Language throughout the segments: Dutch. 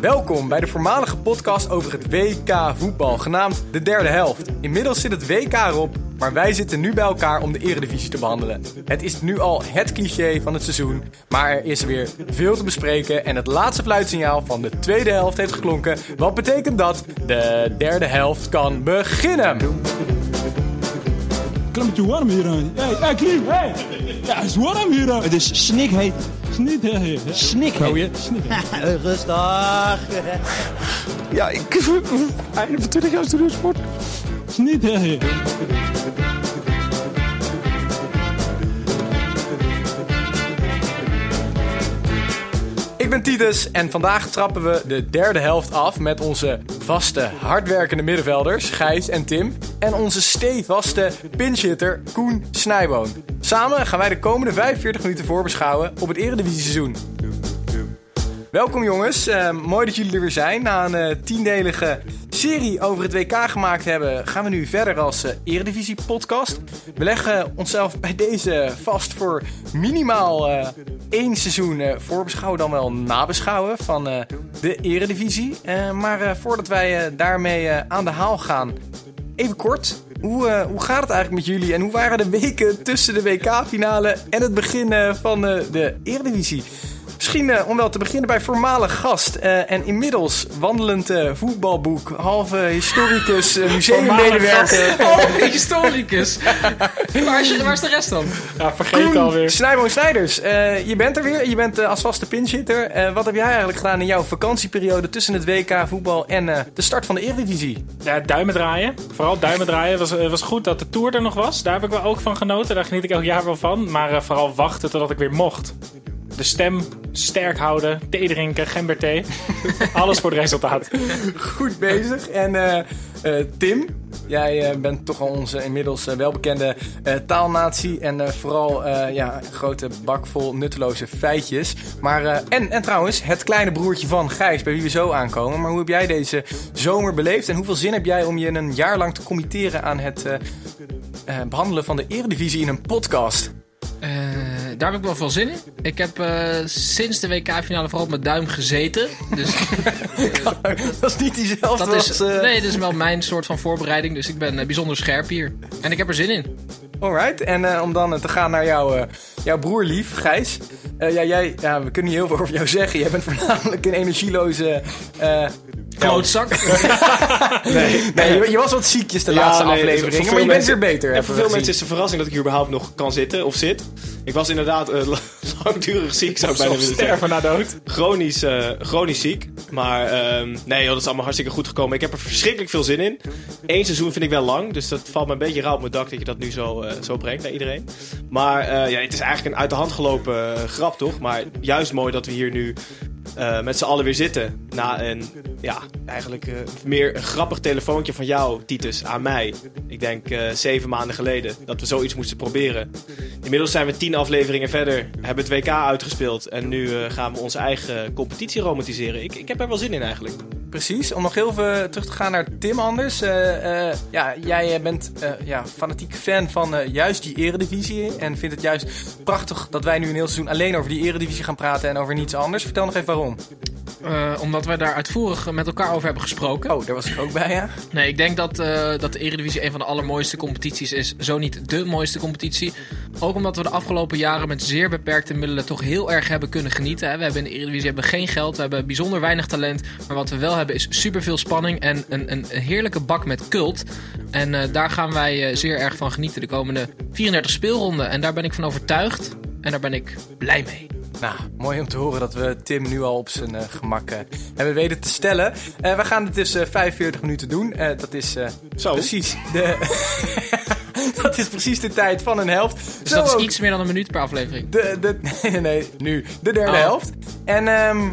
Welkom bij de voormalige podcast over het WK voetbal, genaamd de derde helft. Inmiddels zit het WK erop, maar wij zitten nu bij elkaar om de eredivisie te behandelen. Het is nu al het cliché van het seizoen, maar er is weer veel te bespreken en het laatste fluitsignaal van de tweede helft heeft geklonken. Wat betekent dat de derde helft kan beginnen. Klimmetje warm hier aan. Hey, hey, Klim, hey! Ja, het is warm hier aan. Het is snikheet. Snikheet. Oh je? Rustig. Ja, ik... Einde van 20 jaar studiosport. Sniet, Ik ben Titus en vandaag trappen we de derde helft af met onze vaste, hardwerkende middenvelders Gijs en Tim. En onze stevaste pinchhitter Koen Snijboon. Samen gaan wij de komende 45 minuten voorbeschouwen op het Eredivisie-seizoen. Welkom jongens, Eh, mooi dat jullie er weer zijn. Na een eh, tiendelige serie over het WK gemaakt hebben, gaan we nu verder als eh, Eredivisie-podcast. We leggen onszelf bij deze vast voor minimaal één seizoen eh, voorbeschouwen, dan wel nabeschouwen van eh, de Eredivisie. Eh, maar voordat wij daarmee aan de haal gaan, even kort. Hoe, hoe gaat het eigenlijk met jullie en hoe waren de weken tussen de WK-finale en het begin van de Eredivisie? Misschien eh, om wel te beginnen bij voormalig gast eh, en inmiddels wandelend eh, voetbalboek, halve historicus, museummedewerker. Oh, historicus. waar, is, waar is de rest dan? Ja, vergeet alweer. Snijboon Snijders, eh, je bent er weer. Je bent als vaste pinchitter. Wat heb jij eigenlijk gedaan in jouw vakantieperiode tussen het WK voetbal en eh, de start van de Eredivisie? Ja, duimen draaien. Vooral duimen draaien. Het was, het was goed dat de Tour er nog was. Daar heb ik wel ook van genoten. Daar geniet ik elk jaar wel van. Maar eh, vooral wachten totdat ik weer mocht. De stem sterk houden. Thee drinken. Gemberthee. Alles voor het resultaat. Goed bezig. En eh, eh, Tim, jij eh, bent toch al onze inmiddels welbekende eh, taalnatie. En eh, vooral eh, ja, een grote bak vol nutteloze feitjes. Maar, eh, en, en trouwens, het kleine broertje van Gijs, bij wie we zo aankomen. Maar hoe heb jij deze zomer beleefd? En hoeveel zin heb jij om je een jaar lang te committeren aan het eh, eh, behandelen van de Eredivisie in een podcast? Eh, daar heb ik wel veel zin in. Ik heb eh, sinds de WK-finale vooral op mijn duim gezeten. Dus dat is niet diezelfde dat is, als... eh, nee, dit is wel mijn soort van voorbereiding. Dus ik ben eh, bijzonder scherp hier. En ik heb er zin in. Alright, en om dan te gaan naar jouw, jouw broerlief, Gijs. Ja, jij, ja, we kunnen niet heel veel over jou zeggen. Jij bent voornamelijk een energieloze... Klootzak. nee, nee je, je was wat ziekjes de laatste nee, voor maar je veel bent mensen- weer beter. Voor veel mensen is het een verrassing dat ik hier überhaupt nog kan zitten of zit. Ik was inderdaad eh, langdurig ziek, zou ik bijna willen zeggen. sterven na dood. Chronisch, eh, chronisch ziek. Maar ehm, nee, joh, dat is allemaal hartstikke goed gekomen. Ik heb er verschrikkelijk veel zin in. Eén seizoen vind ik wel lang, dus dat valt me een beetje rauw op mijn dak dat je dat nu zo, eh, zo brengt naar iedereen. Maar eh, ja, het is eigenlijk een uit de hand gelopen grap, toch? Maar juist mooi dat we hier nu eh, met z'n allen weer zitten. Na een, ja, eigenlijk eh, meer een grappig telefoontje van jou, Titus, aan mij. Ik denk eh, zeven maanden geleden dat we zoiets moesten proberen. Inmiddels zijn we tien afleveringen verder, hebben het WK uitgespeeld. En nu gaan we onze eigen competitie romantiseren. Ik, ik heb er wel zin in eigenlijk. Precies, om nog heel even terug te gaan naar Tim anders. Eh, eh, ja, jij eh, bent eh, ja, fanatiek fan van juist die eredivisie. En vindt het juist prachtig dat wij nu een heel seizoen alleen over die eredivisie gaan praten en over niets anders. Vertel nog even waarom. Eh, omdat wij daar uitvoerig met elkaar over hebben gesproken. Oh, daar was ik ook bij, ja. Nee, ik denk dat, eh, dat de Eredivisie een van de allermooiste competities is. Zo niet de mooiste competitie. Ook omdat we de afgelopen jaren met zeer beperkte middelen toch heel erg hebben kunnen genieten. Hè. We hebben in de Eredivisie hebben geen geld, we hebben bijzonder weinig talent. Maar wat we wel hebben is superveel spanning en een, een heerlijke bak met cult. En eh, daar gaan wij zeer erg van genieten de komende 34 speelronden. En daar ben ik van overtuigd. En daar ben ik blij mee. Nou, mooi om te horen dat we Tim nu al op zijn eh, gemak eh, hebben weten te stellen. Eh, we gaan dit dus eh, 45 minuten doen. Eh, dat is eh, Zo. precies de... dat is precies de tijd van een helft. Dus Zo dat ook is iets meer dan een minuut per aflevering. de, de, nee, nee, nu de derde Oh. helft. En ehm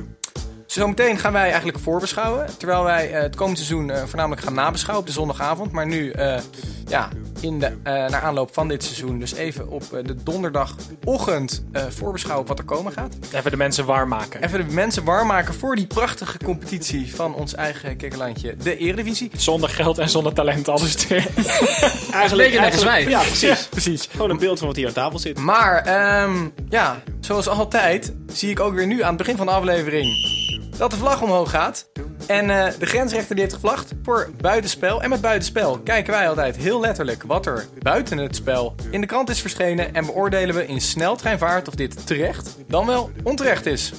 zometeen gaan wij eigenlijk voorbeschouwen. Terwijl wij eh, het komend seizoen eh, voornamelijk gaan nabeschouwen op de zondagavond. Maar nu, eh, ja, in de, eh, naar aanloop van dit seizoen, dus even op eh, de donderdagochtend eh, voorbeschouwen op wat er komen gaat. Even de mensen warm maken. Even de mensen warm maken voor die prachtige competitie van ons eigen kikkerlandje, de Eredivisie. Zonder geld en zonder talent, alles twee. Eigenlijk, beetje net als wij. Ja, precies. Precies. Gewoon een beeld van wat hier aan tafel zit. Maar, ehm, ja, zoals altijd zie ik ook weer nu aan het begin van de aflevering dat de vlag omhoog gaat. En eh, de grensrechter die heeft gevlagd voor buitenspel. En met buitenspel kijken wij altijd heel letterlijk wat er buiten het spel in de krant is verschenen. En beoordelen we in sneltreinvaart of dit terecht dan wel onterecht is.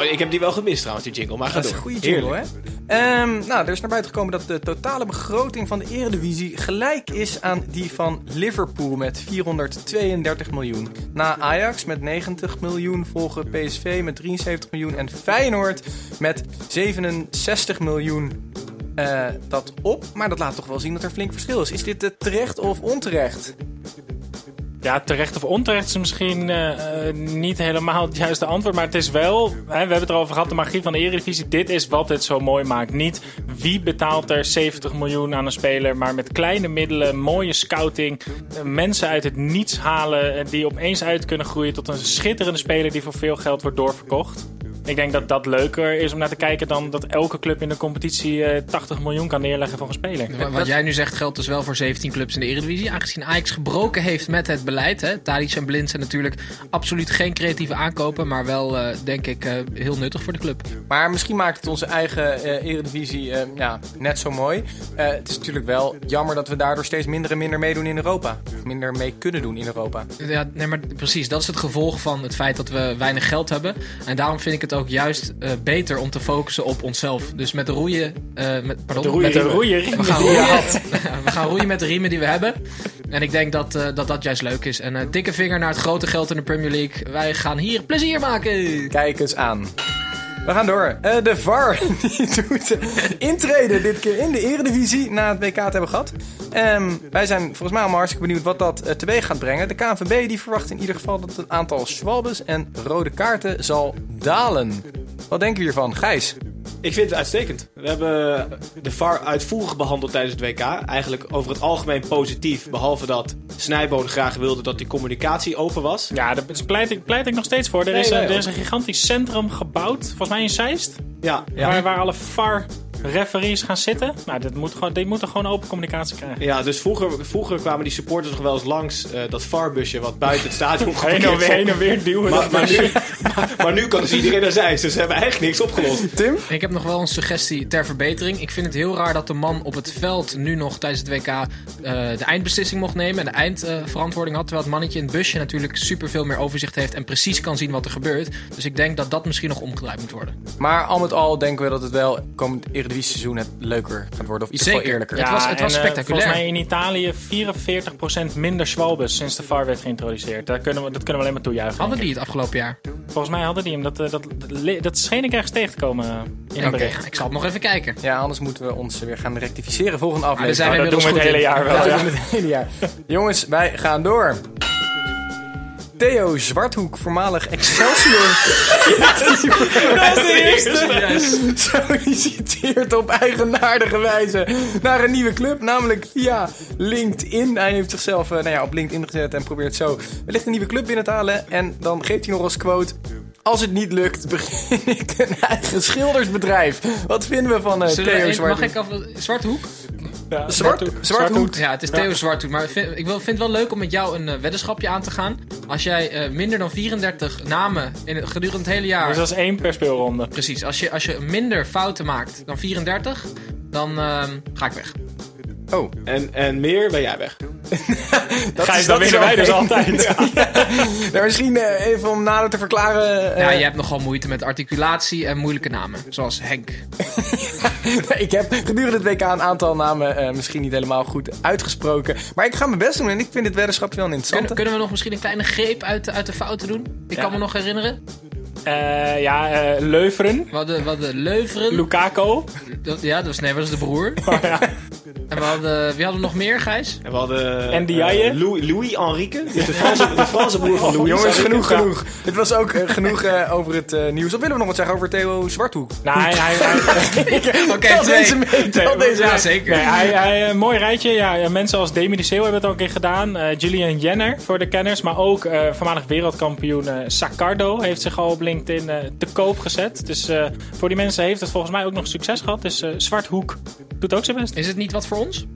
Zo, ik heb die wel gemist trouwens, die jingle. Maar ga Dat is door. een goede jingle, Heerlijk. hè? Ehm, nou, er is naar buiten gekomen dat de totale begroting van de Eredivisie gelijk is aan die van Liverpool met 432 miljoen. Na Ajax met 90 miljoen volgen PSV met 73 miljoen en Feyenoord met 67 miljoen. eh, dat op, maar dat laat toch wel zien dat er flink verschil is. Is dit terecht of onterecht? Ja, terecht of onterecht is misschien eh, eh, niet helemaal het juiste antwoord. Maar het is wel, hè, we hebben het erover gehad, de magie van de Eredivisie. Dit is wat het zo mooi maakt. Niet wie betaalt er 70 miljoen aan een speler, maar met kleine middelen, mooie scouting. eh, mensen uit het niets halen die opeens uit kunnen groeien tot een schitterende speler die voor veel geld wordt doorverkocht. Ik denk dat dat leuker is om naar te kijken dan dat elke club in de competitie eh, 80 miljoen kan neerleggen voor een speler. Wa- Wat jij nu zegt geldt dus wel voor 17 clubs in de Eredivisie. Aangezien Ajax gebroken heeft met het beleid. Hè. Tadic en Blind zijn natuurlijk absoluut geen creatieve aankopen. Maar wel, eh, denk ik, eh, heel nuttig voor de club. Maar misschien maakt het onze eigen eh, Eredivisie eh, ja, net zo mooi. Eh, het is natuurlijk wel jammer dat we daardoor steeds minder en minder meedoen in Europa. Of minder mee kunnen doen in Europa. Ja, nee, maar precies. Dat is het gevolg van het feit dat we weinig geld hebben. En daarom vind ik het ook juist eh, beter om te focussen op onszelf. Dus met de roeien... eh, met, pardon, Met de roeien riemen We gaan roeien, we gaan roeien met de riemen die we hebben. En ik denk dat, eh, dat dat juist leuk is. En dikke vinger naar het grote geld in de Premier League. Wij gaan hier plezier maken. Kijk eens aan. We gaan door. Eh, de VAR die doet intreden dit keer in de Eredivisie na het WK te hebben gehad. Ehm, wij zijn volgens mij allemaal hartstikke benieuwd wat dat eh, teweeg gaat brengen. De KNVB die verwacht in ieder geval dat het aantal schwalbes en rode kaarten zal dalen. Wat denken we hiervan? Gijs? Ik vind het uitstekend. We hebben de VAR uitvoerig behandeld tijdens het WK. Eigenlijk over het algemeen positief. Behalve dat Snijboon graag wilde dat die communicatie open was. Ja, daar pleit ik, pleit ik nog steeds voor. Er, Nee, is, een, er is een gigantisch centrum gebouwd, volgens mij in Zeist. Ja, Waar, waar alle VAR-referees gaan zitten. Nou, dit moet gewoon, die moeten gewoon open communicatie krijgen. Ja, dus vroeger, vroeger kwamen die supporters nog wel eens langs eh, dat VAR-busje wat buiten het stadion Heen geparkeerd en weer, stond. heen en weer duwen. Maar, maar, nu, maar, maar nu kan dus iedereen naar Zeist, dus ze hebben eigenlijk niks opgelost. Tim? Ik heb nog wel een suggestie ter verbetering. Ik vind het heel raar dat de man op het veld nu nog tijdens het WK eh, de eindbeslissing mocht nemen. En de eindverantwoording had. Terwijl het mannetje in het busje natuurlijk super veel meer overzicht heeft. En precies kan zien wat er gebeurt. Dus ik denk dat dat misschien nog omgedraaid moet worden. Maar al met al denken we dat het wel komend Eredivisie seizoen het leuker gaat worden. Of iets Zeker. geval eerlijker. het was- het was en, eh, spectaculair. volgens mij in Italië 44% minder Schwalbes sinds de VAR werd geïntroduceerd. Daar kunnen we, dat kunnen we alleen maar toejuichen. Hadden die het afgelopen jaar? Volgens mij hadden die hem. Dat, eh, dat, dat, dat scheen ik ergens tegen te komen eh, in een Oké, bericht. ik zal het nog even kijken. Ja, anders moeten we ons weer gaan rectificeren volgende daar aflevering. zijn we Nou, dat doen we het hele jaar wel. Ja, ja. het hele jaar. Jongens, wij gaan door. Theo Zwarthoek, voormalig Excelsior. Dat is de eerste. Solliciteert op eigenaardige wijze naar een nieuwe club, namelijk via LinkedIn. Hij heeft zichzelf eh, nou ja, op LinkedIn gezet en probeert zo wellicht een nieuwe club binnen te halen. En dan geeft hij nog als quote... Als het niet lukt, begin ik een eigen schildersbedrijf. Wat vinden we van eh, Theo Zwarthoek? mag ik af, Zwarthoek? Ja, Zwart, Zwarthoek. Ja, het is Theo Zwarthoek. Maar vind- ik wil, vind het wel leuk om met jou een eh, weddenschapje aan te gaan. Als jij eh, minder dan 34 namen in, het- gedurende het hele jaar... Dus dat is één per speelronde. Precies, als je, als je minder fouten maakt dan 34, dan ehm, ga ik weg. Oh, En, en meer ben jij weg. dat Gijs, is- dan dat winnen wij dus altijd. Nou, misschien eh, even om nader te verklaren. eh, Ja, je hebt nogal moeite met articulatie en moeilijke namen. Zoals Henk. ik heb gedurende het WK een aantal namen eh, misschien niet helemaal goed uitgesproken. Maar ik ga mijn best doen en ik vind dit weddenschapje wel een interessante. Kunnen, kunnen we nog misschien een kleine greep uit, uit de fouten doen? Ik kan me nog herinneren. Eh, ja, eh, Leuveren. We hadden, we hadden Leuveren. Lukaku. Dat- ja, dat was, nee, was de broer. Oh, ja. En we hadden, wie hadden we nog meer, Gijs? En we hadden... En die Jaye? Louis, Louis Enrique. Dus de Franse, de Franse broer van Louis. Jongens, genoeg, genoeg. Dit was ook eh, genoeg eh, over het eh, nieuws. Of willen we nog wat zeggen over Theo Zwarthoek? Nou, hij, hij, hij- Oké, Tel twee. deze mee, tel deze Ja, zeker. Nee, hij, hij, een mooi rijtje. Ja, ja, mensen als Demi de Seel hebben het ook een keer gedaan. Eh Julian Jenner voor de kenners. Maar ook eh, voormalig wereldkampioen Sacardo heeft zich al op LinkedIn eh, te koop gezet. Dus eh, voor die mensen heeft het volgens mij ook nog succes gehad. Dus eh Zwarthoek doet ook zijn best. Is het niet wat voor ons?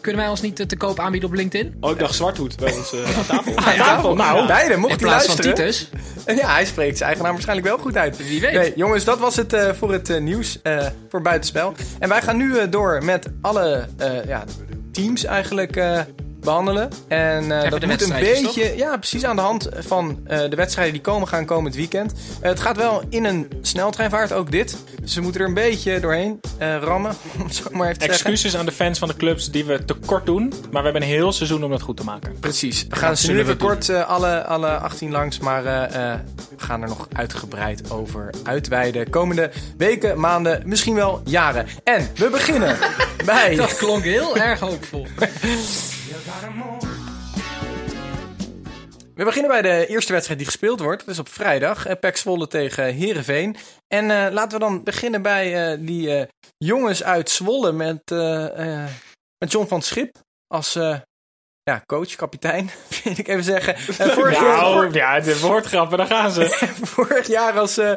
Kunnen wij ons niet te koop aanbieden op LinkedIn? Oh, ik dacht Zwarthoed bij ons eh, aan tafel. Aan tafel, nou. Beide, mocht In hij plaats van luisteren. Titus. Ja, hij spreekt zijn eigen naam waarschijnlijk wel goed uit. Wie weet. Nee, jongens, dat was het eh, voor het eh, nieuws eh, voor Buitenspel. En wij gaan nu eh, door met alle eh, ja, teams eigenlijk eh, behandelen. En eh, dat moet een beetje, ja, precies aan de hand van eh, de wedstrijden die komen gaan komend weekend. Eh, het gaat wel in een sneltreinvaart, ook dit. Dus we moeten er een beetje doorheen eh, rammen, om het zo maar even te zeggen. Excuses aan de fans van de clubs die we tekort doen. Maar we hebben een heel seizoen om dat goed te maken. Precies. We gaan ze nu even kort eh, alle, alle 18 langs, maar eh, eh, we gaan er nog uitgebreid over uitweiden. Komende weken, maanden, misschien wel jaren. En we beginnen bij... Dat klonk heel erg hoopvol. We beginnen bij de eerste wedstrijd die gespeeld wordt. Dat is op vrijdag. Uh, Pek Zwolle tegen Heerenveen. En eh, laten we dan beginnen bij eh, die eh, jongens uit Zwolle met, eh, eh, met John van Schip als eh, ja, coach, kapitein, wil ik even zeggen. Eh, vorig, jaar, Nou, vor- ja, de woordgrappen, daar gaan ze. vorig jaar als eh,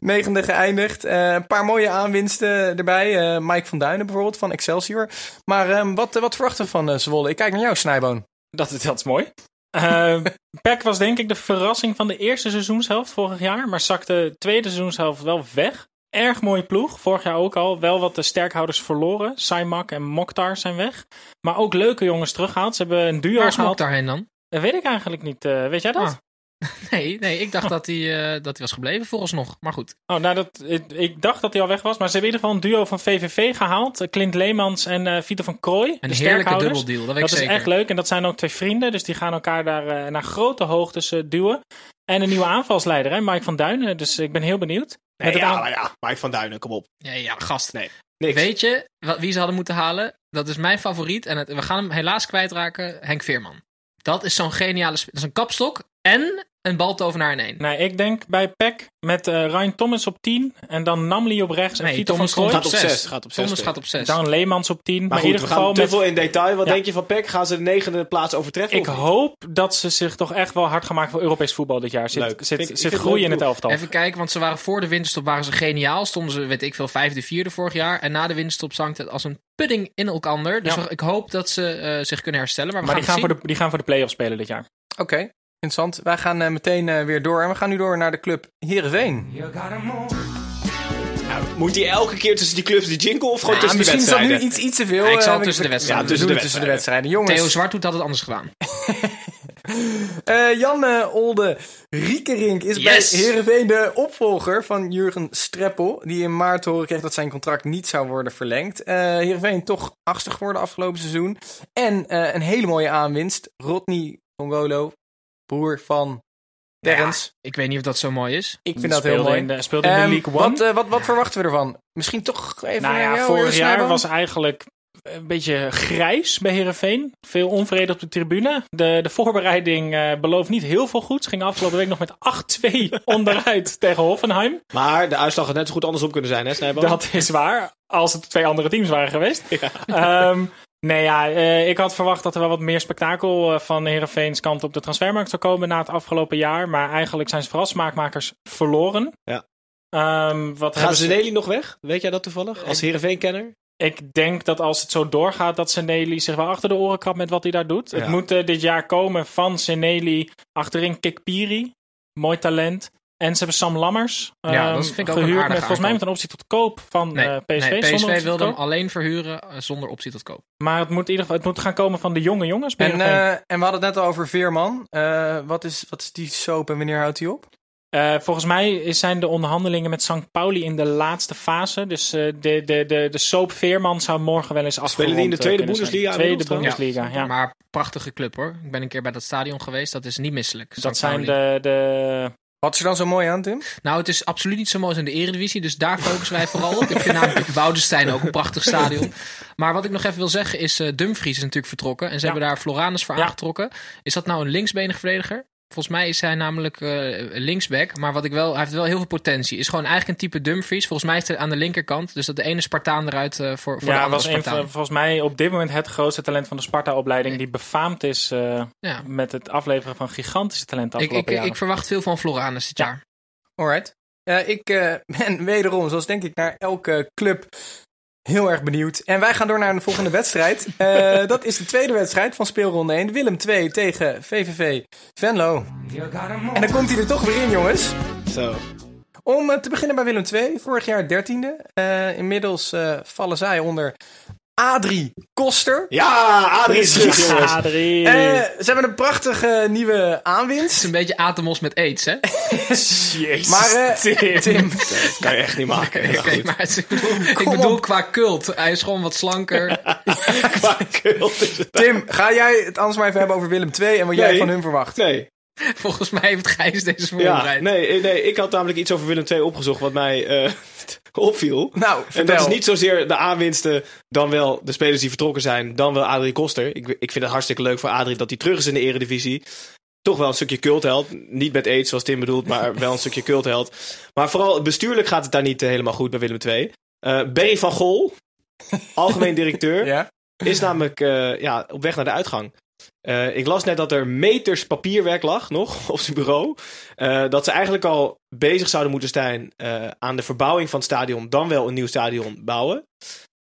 negende geëindigd. Eh, een paar mooie aanwinsten erbij. Mike van Duinen bijvoorbeeld van Excelsior. Maar eh, wat, wat verwachten we van Zwolle? Ik kijk naar jou, Snijboon. Dat, is- dat is mooi. Peck was denk ik de verrassing van de eerste seizoenshelft vorig jaar. Maar zakte de tweede seizoenshelft wel weg. Erg mooie ploeg. Vorig jaar ook al. Wel wat de sterkhouders verloren. Saimak en Mokhtar zijn weg. Maar ook leuke jongens teruggehaald. Ze hebben een duo Waar is Mok gehaald. daarheen dan? Dat weet ik eigenlijk niet. Eh, weet jij dat? Ah. Nee, nee ik dacht dat hij eh, dat hij was gebleven vooralsnog. Maar goed. Oh, nou, dat, ik, ik dacht dat hij al weg was. Maar ze hebben in ieder geval een duo van VVV gehaald. Eh, Clint Leemans en eh Vito van Krooi. Een de heerlijke dubbeldeal, dat weet Dat ik is zeker. echt leuk. En dat zijn ook twee vrienden. Dus die gaan elkaar daar naar grote hoogtes duwen. En een nieuwe aanvalsleider, hè, Mike van Duinen. Dus ik ben heel benieuwd. Nee, ja, maar ja, Mike van Duinen, kom op. Ja, ja, gast. Nee, niks. Weet je wat, wie ze hadden moeten halen? Dat is mijn favoriet. En het, we gaan hem helaas kwijtraken. Henk Veerman. Dat is zo'n geniale... sp- Dat is een kapstok en een baltovenaar in één. Nee, ik denk bij Peck met eh Ryan Thomas op 10. En dan Namli op rechts en Nee, Vito Thomas van Krooi. Gaat op 6. zes, gaat op zes Thomas spelen. gaat op 6. Dan Leemans op 10. Maar, Maar in ieder we geval te met... veel in detail. Wat Ja. denk je van Peck? Gaan ze de negende plaats overtreffen? Ik hoop dat ze zich toch echt wel hard gaan maken voor Europees voetbal dit jaar. Zit, Leuk. zit, ik- zit ik groei in het elftal. Even kijken, want ze waren voor de winterstop waren ze geniaal. Stonden ze, weet ik veel, vijfde, vierde vorig jaar. En na de winterstop zankt het als een pudding in elkaar. Dus Ja. ik hoop dat ze eh, zich kunnen herstellen. Maar, we Maar die gaan, voor de, die gaan voor de play-offs spelen dit jaar. Oké, interessant. Wij gaan eh, meteen eh, weer door. En we gaan nu door naar de club Heerenveen. Nou, moet hij elke keer tussen die clubs die jingle of gewoon Ja, tussen die misschien is dat nu wedstrijden? iets, iets te veel. Ja, ik zal tussen de we- wedstrijden. Ja, tussen doen de, tussen de wedstrijden. Jongens, Theo Zwarthoed had het anders gedaan. eh, Jan Olde Riekerink is Yes! bij Heerenveen de opvolger van Jurgen Streppel. Die in maart horen kreeg dat zijn contract niet zou worden verlengd. Eh Heerenveen toch achtste geworden afgelopen seizoen. En eh, een hele mooie aanwinst. Rodney Congolo, broer van Terrence. Ik weet niet of dat zo mooi is. Ik vind dat heel mooi. In de, speelde in de Ehm, League One. wat, eh, wat, wat verwachten we ervan? Misschien toch even nou naar ja, vorig eh, jaar was eigenlijk een beetje grijs bij Herenveen. Veel onvrede op de tribune. De, de voorbereiding eh, belooft niet heel veel goed. Ze gingen afgelopen week nog met 8-2 onderuit tegen Hoffenheim. Maar de uitslag had net zo goed andersom kunnen zijn, hè, Snijboom? Dat is waar. Als het twee andere teams waren geweest. Ehm, nee, ja, eh, ik had verwacht dat er wel wat meer spektakel eh, van Herenveens kant op de transfermarkt zou komen na het afgelopen jaar. Maar eigenlijk zijn ze vooral smaakmakers verloren. Ja. Ehm, wat Gaan hebben ze- nog weg? Weet jij dat toevallig? Als Heerenveen-kenner? Ik denk dat als het zo doorgaat, dat Seneli zich wel achter de oren krabt met wat hij daar doet. Het moet eh, dit jaar komen van Seneli achterin Kikpiri. Mooi talent. En ze hebben Sam Lammers. Ja, ehm, dat vind ik ook een gehuurd met, volgens mij met een optie tot koop van Nee, eh, PSV. nee, PSV wilde hem alleen verhuren eh, zonder optie tot koop. Maar het moet, in ieder geval, het moet gaan komen van de jonge jongens. bij En, eh, en we hadden het net al over Veerman. Eh, wat, is, wat is die soap en wanneer houdt hij op? Eh, volgens mij is- zijn de onderhandelingen met St. Pauli in de laatste fase. Dus eh, de, de, de, de soap Veerman zou morgen wel eens afgerond die in de tweede. Bundesliga Tweede Bundesliga, ja. Maar prachtige club hoor. Ik ben een keer bij dat stadion geweest. Dat is niet misselijk. Dat St. zijn de, de Wat is er dan zo mooi aan, Tim? Nou, het is absoluut niet zo mooi als in de Eredivisie, dus daar focussen wij vooral op. Ik vind namelijk Woudestein ook een prachtig stadion. Maar wat ik nog even wil zeggen is, eh, Dumfries is natuurlijk vertrokken. En ze Ja. hebben daar Floranus voor Ja. aangetrokken. Is dat nou een linksbenig verdediger? Volgens mij is hij namelijk eh, linksback. Maar wat ik wel, hij heeft wel heel veel potentie. Is gewoon eigenlijk een type Dumfries. Volgens mij is hij aan de linkerkant. Dus dat de ene Spartaan eruit eh, voor, voor de Ja, andere was een Spartaan. van, volgens mij op dit moment het grootste talent van de Sparta-opleiding. Die befaamd is eh, Ja. met het afleveren van gigantische talenten Ik, ik, ik verwacht veel van Floranus dit Ja. jaar. Alright. Eh, ik eh, ben wederom, zoals denk ik, naar elke club heel erg benieuwd. En wij gaan door naar de volgende wedstrijd. Eh, dat is de tweede wedstrijd van speelronde 1. Willem 2 tegen VVV Venlo. En dan komt hij er toch weer in, jongens. Zo. Om eh, te beginnen bij Willem 2, vorig jaar dertiende. Eh inmiddels vallen zij onder Adrie Koster. Ja, Adrie is terug, jongens. Adrie. Eh, ze hebben een prachtige nieuwe Het is aanwinst. een beetje Atemos met aids, hè? Jezus. Maar eh, Tim. Tim, Dat kan je echt niet maken. Maar het- ik bedoel, ik qua cult. Hij is gewoon wat slanker. Qua kult is het. Tim, ga jij het anders maar even hebben over Willem 2 en wat jij van hun verwacht? Nee, Volgens mij heeft Gijs deze ja, voorbereid. nee, nee, ik had namelijk iets over Willem II opgezocht wat mij eh, opviel. Nou, En dat is niet zozeer de aanwinsten, dan wel de spelers die vertrokken zijn, dan wel Adrie Koster. Ik, ik vind het hartstikke leuk voor Adrie dat hij terug is in de eredivisie. Toch wel een stukje cultheld. Niet met aids zoals Tim bedoelt, maar wel een stukje cultheld. Maar vooral bestuurlijk gaat het daar niet eh, helemaal goed bij Willem II. Eh Berry van Gol, algemeen directeur, Ja? is namelijk eh, ja, op weg naar de uitgang. Eh, ik las net dat er meters papierwerk lag nog op zijn bureau. Eh, dat ze eigenlijk al bezig zouden moeten zijn eh, aan de verbouwing van het stadion, dan wel een nieuw stadion bouwen.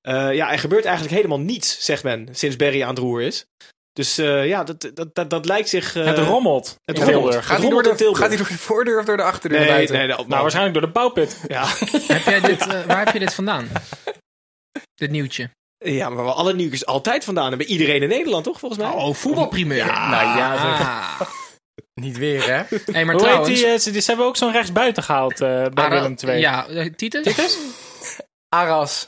Eh, ja, er gebeurt eigenlijk helemaal niets, zegt men, sinds Berry aan het roer is. Dus eh, ja, dat, dat, dat, dat lijkt zich... eh, Het rommelt. Het rommelt. Tilburg. Gaat hij, door de, Tilburg. gaat hij door de voordeur of door de achterdeur naar Nee, buiten? nee, nee, Nou, waarschijnlijk door de bouwput. Ja. Heb jij dit, waar heb je dit vandaan? Dit nieuwtje. Ja, maar waar alle nieuws altijd vandaan hebben. Iedereen in Nederland, toch, volgens mij? Oh, voetbalprimeur. Nou ja, zeg. Ah. Niet weer, hè? Hey, maar Hoe heet trouwens... die? eh, ze, die- ze hebben ook zo'n rechtsbuiten gehaald eh, bij Ara- Willem II. Ja, eh, Titus? Aras.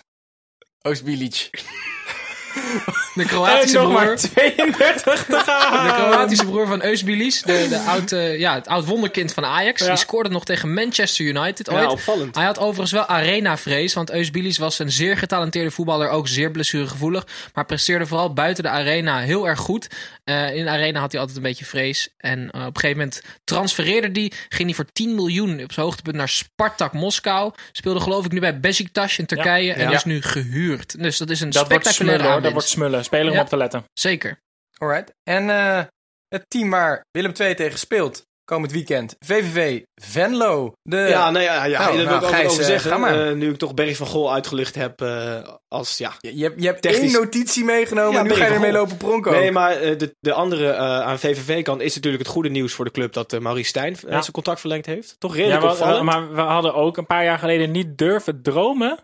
Oostbilic. De En Kroatische nog broer. maar 32 te gaan. De Kroatische broer van Eusbilis, de, de oud, eh, ja, het oud wonderkind van Ajax. Ja. Die scoorde nog tegen Manchester United ooit. Ja, opvallend. Hij had overigens wel arena-vrees, want Eusbilis was een zeer getalenteerde voetballer, ook zeer blessuregevoelig, maar presteerde vooral buiten de arena heel erg goed. Eh, in de arena had hij altijd een beetje vrees. En eh, op een gegeven moment transfereerde hij, ging hij voor 10 miljoen op zijn hoogtepunt naar Spartak Moskou. Speelde geloof ik nu bij Besiktas in Turkije en is nu gehuurd. Dus dat is een Dat wordt spectaculaire smullen hoor, dat wordt smullen. Speler om Ja. op te letten. Zeker. Alright. En eh, het team waar Willem 2 tegen speelt komend weekend. VVV Venlo. De, Ja, nou ja, ja Nou, daar wil nou, ik ook Gijs, over eh, zeggen. ga maar. Eh, nu ik toch Berry van Gol uitgelicht heb eh, als, ja... je, je hebt, je hebt Technisch- één notitie meegenomen Ja, en nu ga je ermee lopen pronken. Nee, ook. maar eh, de, de andere eh, aan VVV-kant is natuurlijk het goede nieuws voor de club dat eh, Maurice Stijn eh, Ja. zijn contract verlengd heeft. Toch Ja, redelijk we- opvallend. maar we hadden ook een paar jaar geleden niet durven dromen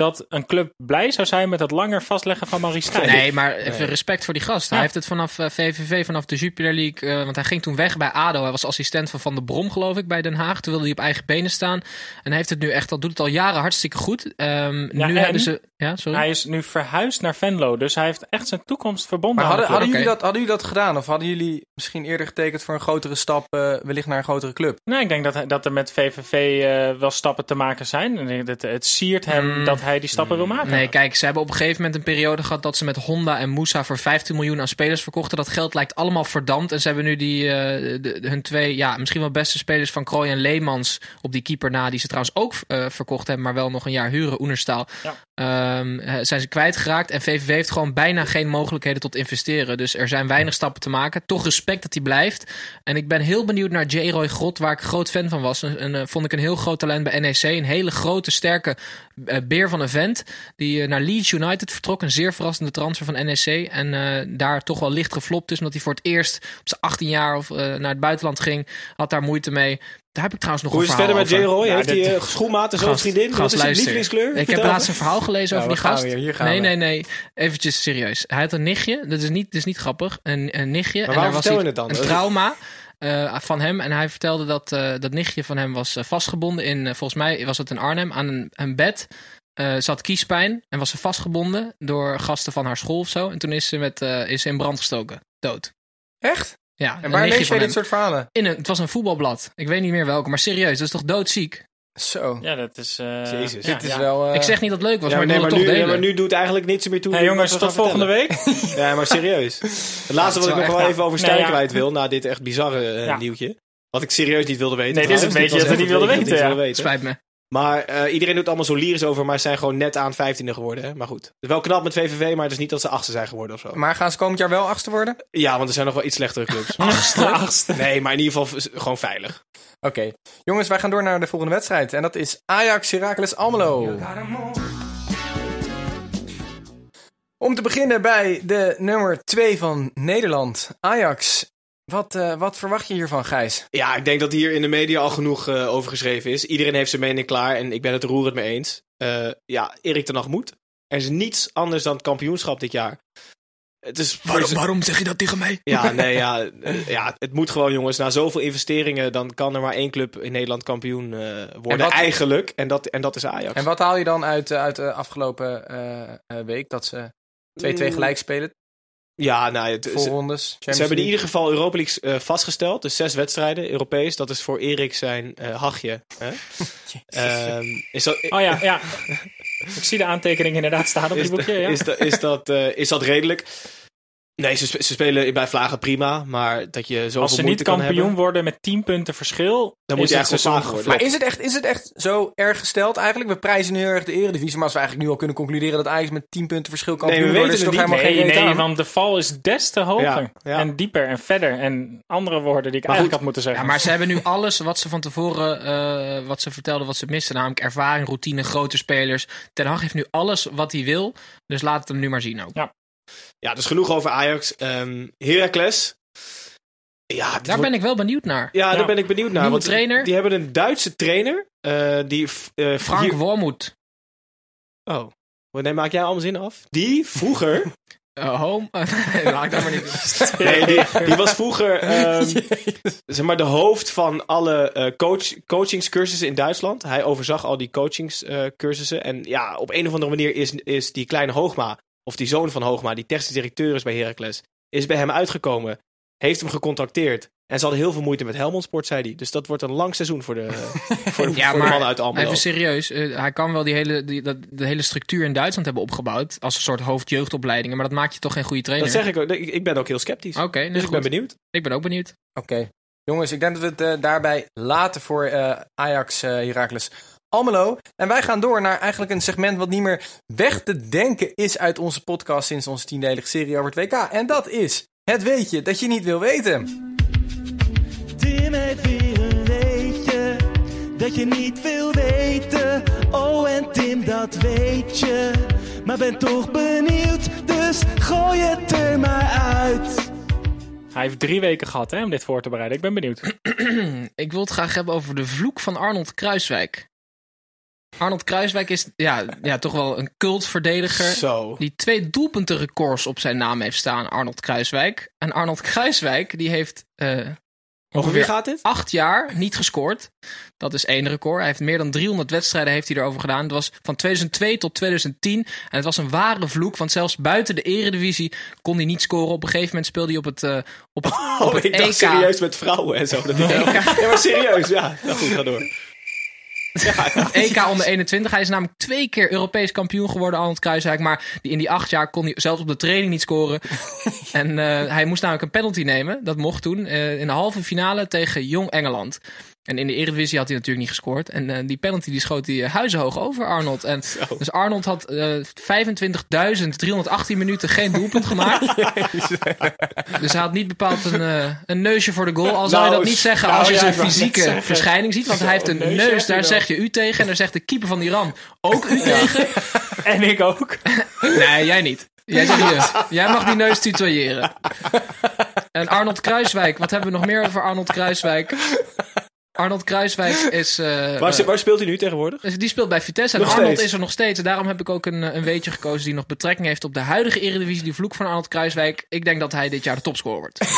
dat een club blij zou zijn met het langer vastleggen van Marie Stijn. Nee, maar even respect voor die gast. Hij heeft het vanaf eh, VVV, vanaf de Jupiler League... eh, want hij ging toen weg bij ADO. Hij was assistent van Van der Brom, geloof ik, bij Den Haag. Toen wilde hij op eigen benen staan. En hij heeft het nu echt al, doet het al jaren hartstikke goed. Ehm, Ja, nu en? hebben ze... Ja, sorry? Hij is nu verhuisd naar Venlo, dus hij heeft echt zijn toekomst verbonden Maar aan de hadden, jullie dat, hadden jullie dat gedaan? Of hadden jullie misschien eerder getekend voor een grotere stap, eh, wellicht naar een grotere club? Nee, ik denk dat, dat er met VVV eh, wel stappen te maken zijn. Denk dat het siert hem Mm. dat hij die stappen wil maken. Nee, kijk, ze hebben op een gegeven moment een periode gehad dat ze met Honda en Moussa voor 15 miljoen aan spelers verkochten. Dat geld lijkt allemaal verdampt. En ze hebben nu die, eh, de, de- hun twee, ja, misschien wel beste spelers van Krooi en Leemans op die keeper na, die ze trouwens ook eh, verkocht hebben, maar wel nog een jaar huren, Oenerstaal. Ja. Ehm, eh, zijn ze kwijtgeraakt. En VVV heeft gewoon bijna geen mogelijkheden tot investeren. Dus er zijn weinig stappen te maken. Toch respect dat hij blijft. En ik ben heel benieuwd naar J. Grot, waar ik groot fan van was. En, eh, vond ik een heel groot talent bij NEC. Een hele grote, sterke eh, beer van een vent. Die eh, naar Leeds United vertrok. Een zeer verrassende transfer van NEC. En daar toch wel licht geflopt is. Omdat hij voor het eerst op zijn 18 jaar of, naar het buitenland ging. Had daar moeite mee. Daar heb ik trouwens nog Hoe een is het verhaal verder met over. J. Roy? Ja, Heeft hij uh, schoenmaten, zo'n Gast- vriendin? Wat is zijn lievelingskleur? Ik heb laatst een verhaal gelezen over we die gast. weer, hier gaan nee, we. nee, nee. Eventjes serieus. Hij had een nichtje. Dat is niet, dat is niet grappig. Een, een nichtje. en daar was het dan? Een trauma. eh, van hem. En hij vertelde dat eh, dat nichtje van hem was eh, vastgebonden in, eh, volgens mij was het in Arnhem, aan een, een bed. Eh, had kiespijn en was ze vastgebonden door gasten van haar school of zo. En toen is ze, met, eh, is ze in brand gestoken. Dood. Echt? Ja, En een waar lees jij dit soort verhalen? In een, het was een voetbalblad. Ik weet niet meer welke, maar serieus, dat is toch doodziek? Zo. Ja, dat is... eh, Jezus. ja, dit is ja. wel... eh, Ik zeg niet dat het leuk was, Ja, maar nee, maar nu, maar nu doet eigenlijk niets meer toe. Hey jongens, tot volgende vertellen. week. Ja, maar serieus. Het laatste wat ik nog wel even over Stijn kwijt wil, na dit echt bizarre eh, nieuwtje. Wat ik serieus niet wilde weten. Nee, dit is trouwens. beetje dat we niet wilden weten, Spijt me. Maar eh, iedereen doet allemaal zo lyrisch over, maar ze zijn gewoon net aan 15e geworden. Hè? Maar goed. Het is wel knap met VVV, maar het is niet dat ze achtste zijn geworden of zo. Maar gaan ze komend jaar wel achtste worden? Ja, want er zijn nog wel iets slechtere clubs. Achtste. Achtste. nee, maar in ieder geval gewoon veilig. Oké. Jongens, wij gaan door naar de volgende wedstrijd. En dat is Ajax Heracles Almelo. Om te beginnen bij de nummer 2 van Nederland, Ajax. Wat, eh, wat verwacht je hiervan, Gijs? Ja, ik denk dat hier in de media al genoeg eh, over geschreven is. Iedereen heeft zijn mening klaar en ik ben het er roerend mee eens. Eh, ja, Erik ten Hag moet. Er is niets anders dan het kampioenschap dit jaar. Het is waarom zeg je dat tegen mij? Ja, nee, ja, ja, het moet gewoon, jongens. Na zoveel investeringen, dan kan er maar één club in Nederland kampioen eh, worden. wat- Eigenlijk. En dat, en dat is Ajax. En wat haal je dan uit, uit de afgelopen week? Dat ze 2-2 Mm, gelijk spelen, Ja, nou, het, ze, hebben in ieder geval Europa League eh, vastgesteld. Dus zes wedstrijden, Europees. Dat is voor Erik zijn eh, hachje. Hè? Ehm, is dat, Oh ja, ja. Ik zie de aantekening inderdaad staan op is, die boekje. Ja. is, dat, is, dat, eh, is dat redelijk? Nee, ze, spe- ze spelen bij Vlagen prima. Maar dat je zoveel Als ze niet kampioen hebben, worden met 10 punten verschil, dan moet je echt seizoen worden. Maar is het, echt, is het echt zo erg gesteld eigenlijk? We prijzen nu heel erg de eredivisie. Maar als we eigenlijk nu al kunnen concluderen dat Ajax met 10 punten verschil kan Nee, we worden, is weten toch helemaal Nee, geen nee, aan? want de val is des te hoger. Ja, ja. En dieper en verder. En andere woorden die ik Maar eigenlijk goed, had moeten zeggen. Ja, maar ze hebben nu alles wat ze van tevoren, eh, wat ze vertelden, wat ze missen. Namelijk ervaring, routine, grote spelers. Ten Hag heeft nu alles wat hij wil. Dus laat het hem nu maar zien ook. Ja, dus genoeg over Ajax. Ehm Heracles. Ja, Daar wordt- ben ik wel benieuwd naar. ja, Ja. daar ben ik benieuwd naar. Want trainer? Die hebben een Duitse trainer. eh, die, eh, Frank hier- Wormoed. Oh. Nee, maak jij al mijn zin af? Die vroeger... Eh, home. nee, laat ik dat maar niet nee, die, die was vroeger ehm, zeg maar de hoofd van alle eh, coach, coachingscursussen in Duitsland. Hij overzag al die coachingscursussen. en ja, op een of andere manier is, is die kleine Hoogma, of die zoon van Hoogma, die technisch directeur is bij Heracles, is bij hem uitgekomen. Heeft hem gecontracteerd. En ze hadden heel veel moeite met Helmond Sport, zei hij. Dus dat wordt een lang seizoen voor de, voor de, Ja, voor de maar mannen uit Almelo. Even serieus. eh, hij kan wel die hele, die, dat, de hele structuur in Duitsland hebben opgebouwd. Als een soort hoofdjeugdopleidingen. Maar dat maakt je toch geen goede trainer. Dat zeg ik ook. Ik, ik ben ook heel sceptisch. Oké, dus ik ben benieuwd. Ik ben ook benieuwd. Oké. Jongens, ik denk dat we het eh, daarbij laten voor eh, Ajax eh Heracles Almelo. En wij gaan door naar eigenlijk een segment wat niet meer weg te denken is uit onze podcast sinds onze tiendelige serie over het WK. En dat is het weetje dat je niet wil weten. Tim heeft weer een weetje dat je niet wil weten. Oh, en Tim, dat weet je. Maar ben toch benieuwd, dus gooi het er maar uit. Hij heeft drie weken gehad hè, om dit voor te bereiden. Ik ben benieuwd. Ik wil het graag hebben over de vloek van Arnold Kruiswijk. Arnold Kruiswijk is ja, ja, toch wel een cultverdediger. Zo. Die twee doelpuntenrecords op zijn naam heeft staan, Arnold Kruiswijk. En Arnold Kruiswijk die heeft Over wie gaat dit? acht jaar niet gescoord. Dat is één record. Hij heeft meer dan 300 wedstrijden heeft hij erover gedaan. Het was van 2002 tot 2010. En het was een ware vloek, want zelfs buiten de eredivisie kon hij niet scoren. Op een gegeven moment speelde hij op het, eh, op het, op Oh, het ik EK. serieus met vrouwen en zo. Dat ja, maar serieus, ja. Nou goed, ga door. EK onder 21. Hij is namelijk twee keer Europees kampioen geworden, Arnold Kruiswijk. Maar in die acht jaar kon hij zelfs op de training niet scoren. en eh, hij moest namelijk een penalty nemen. Dat mocht toen. eh, in de halve finale tegen Jong Engeland. En in de Eredivisie had hij natuurlijk niet gescoord. En eh, die penalty die schoot hij eh, huizenhoog over Arnold. En dus Arnold had eh 25.318 minuten geen doelpunt gemaakt. dus hij had niet bepaald een, eh, een neusje voor de goal. Al zou je Nou, dat niet zeggen nou als je zijn fysieke verschijning ziet. Want hij heeft een neus, je daar zeg je u tegen. En daar zegt de keeper van Iran ook u tegen. En ik ook. Nee, jij niet. Jij, zegt jij mag die neus tutoyeren. En Arnold Kruiswijk. Wat hebben we nog meer over Arnold Kruiswijk? Arnold Kruiswijk is... eh, Waar, eh, waar speelt hij nu tegenwoordig? dus die speelt bij Vitesse. En Nog Arnold steeds. is er nog steeds. En daarom heb ik ook een, eh, een weetje gekozen die nog betrekking heeft op de huidige Eredivisie. Die vloek van Arnold Kruiswijk. Ik denk dat hij dit jaar de topscorer wordt.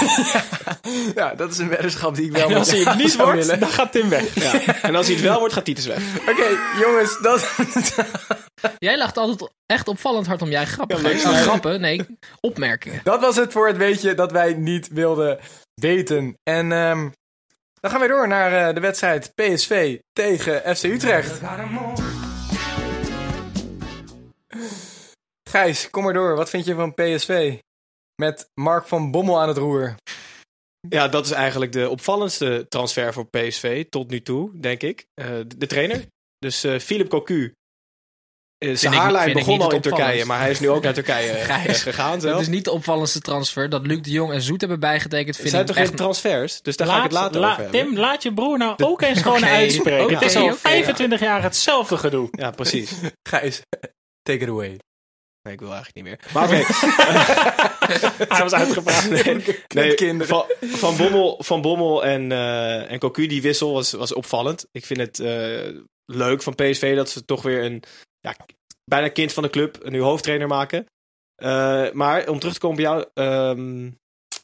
Ja, dat is een weddenschap die ik wel En als hij het niet zou wordt, willen. dan gaat Tim weg. Ja. En als hij het wel wordt, gaat Titus weg. Oké, jongens, dat, Jij lacht altijd echt opvallend hard om eigen grappen. Ja, grappen? Nee, opmerkingen. Dat was het voor het weetje dat wij niet wilden weten. En ehm, dan gaan we door naar eh, de wedstrijd PSV tegen FC Utrecht. Gijs, kom maar door. Wat vind je van PSV? Met Mark van Bommel aan het roer. Ja, dat is eigenlijk de opvallendste transfer voor PSV tot nu toe, denk ik. Eh, de, trainer. Dus eh Philip Cocu. Uh, zijn haarlijn ik begon al in het Turkije, maar hij is nu ook naar Turkije eh, Gijs, gegaan Dat zelf. is niet de opvallendste transfer. Dat Luc de Jong en Zoet hebben bijgetekend. Het Vind zijn ik toch echt... geen transfers? Dus daar ga ik het later la- over hebben. Tim, laat je broer nou ook eens gewoon Oké, uitspreken. het is al oké. 25 jaar hetzelfde gedoe. Ja, precies. Gijs, take it away. Nee, ik wil eigenlijk niet meer. Maar oké. Hij was uitgepraat. Nee, kinderen. van, van Bommel, van Bommel en, eh en Cocu, die wissel was, was opvallend. Ik vind het eh, leuk van PSV dat ze toch weer een ja, bijna kind van de club een nieuw hoofdtrainer maken. Eh, maar om terug te komen bij jouw ehm,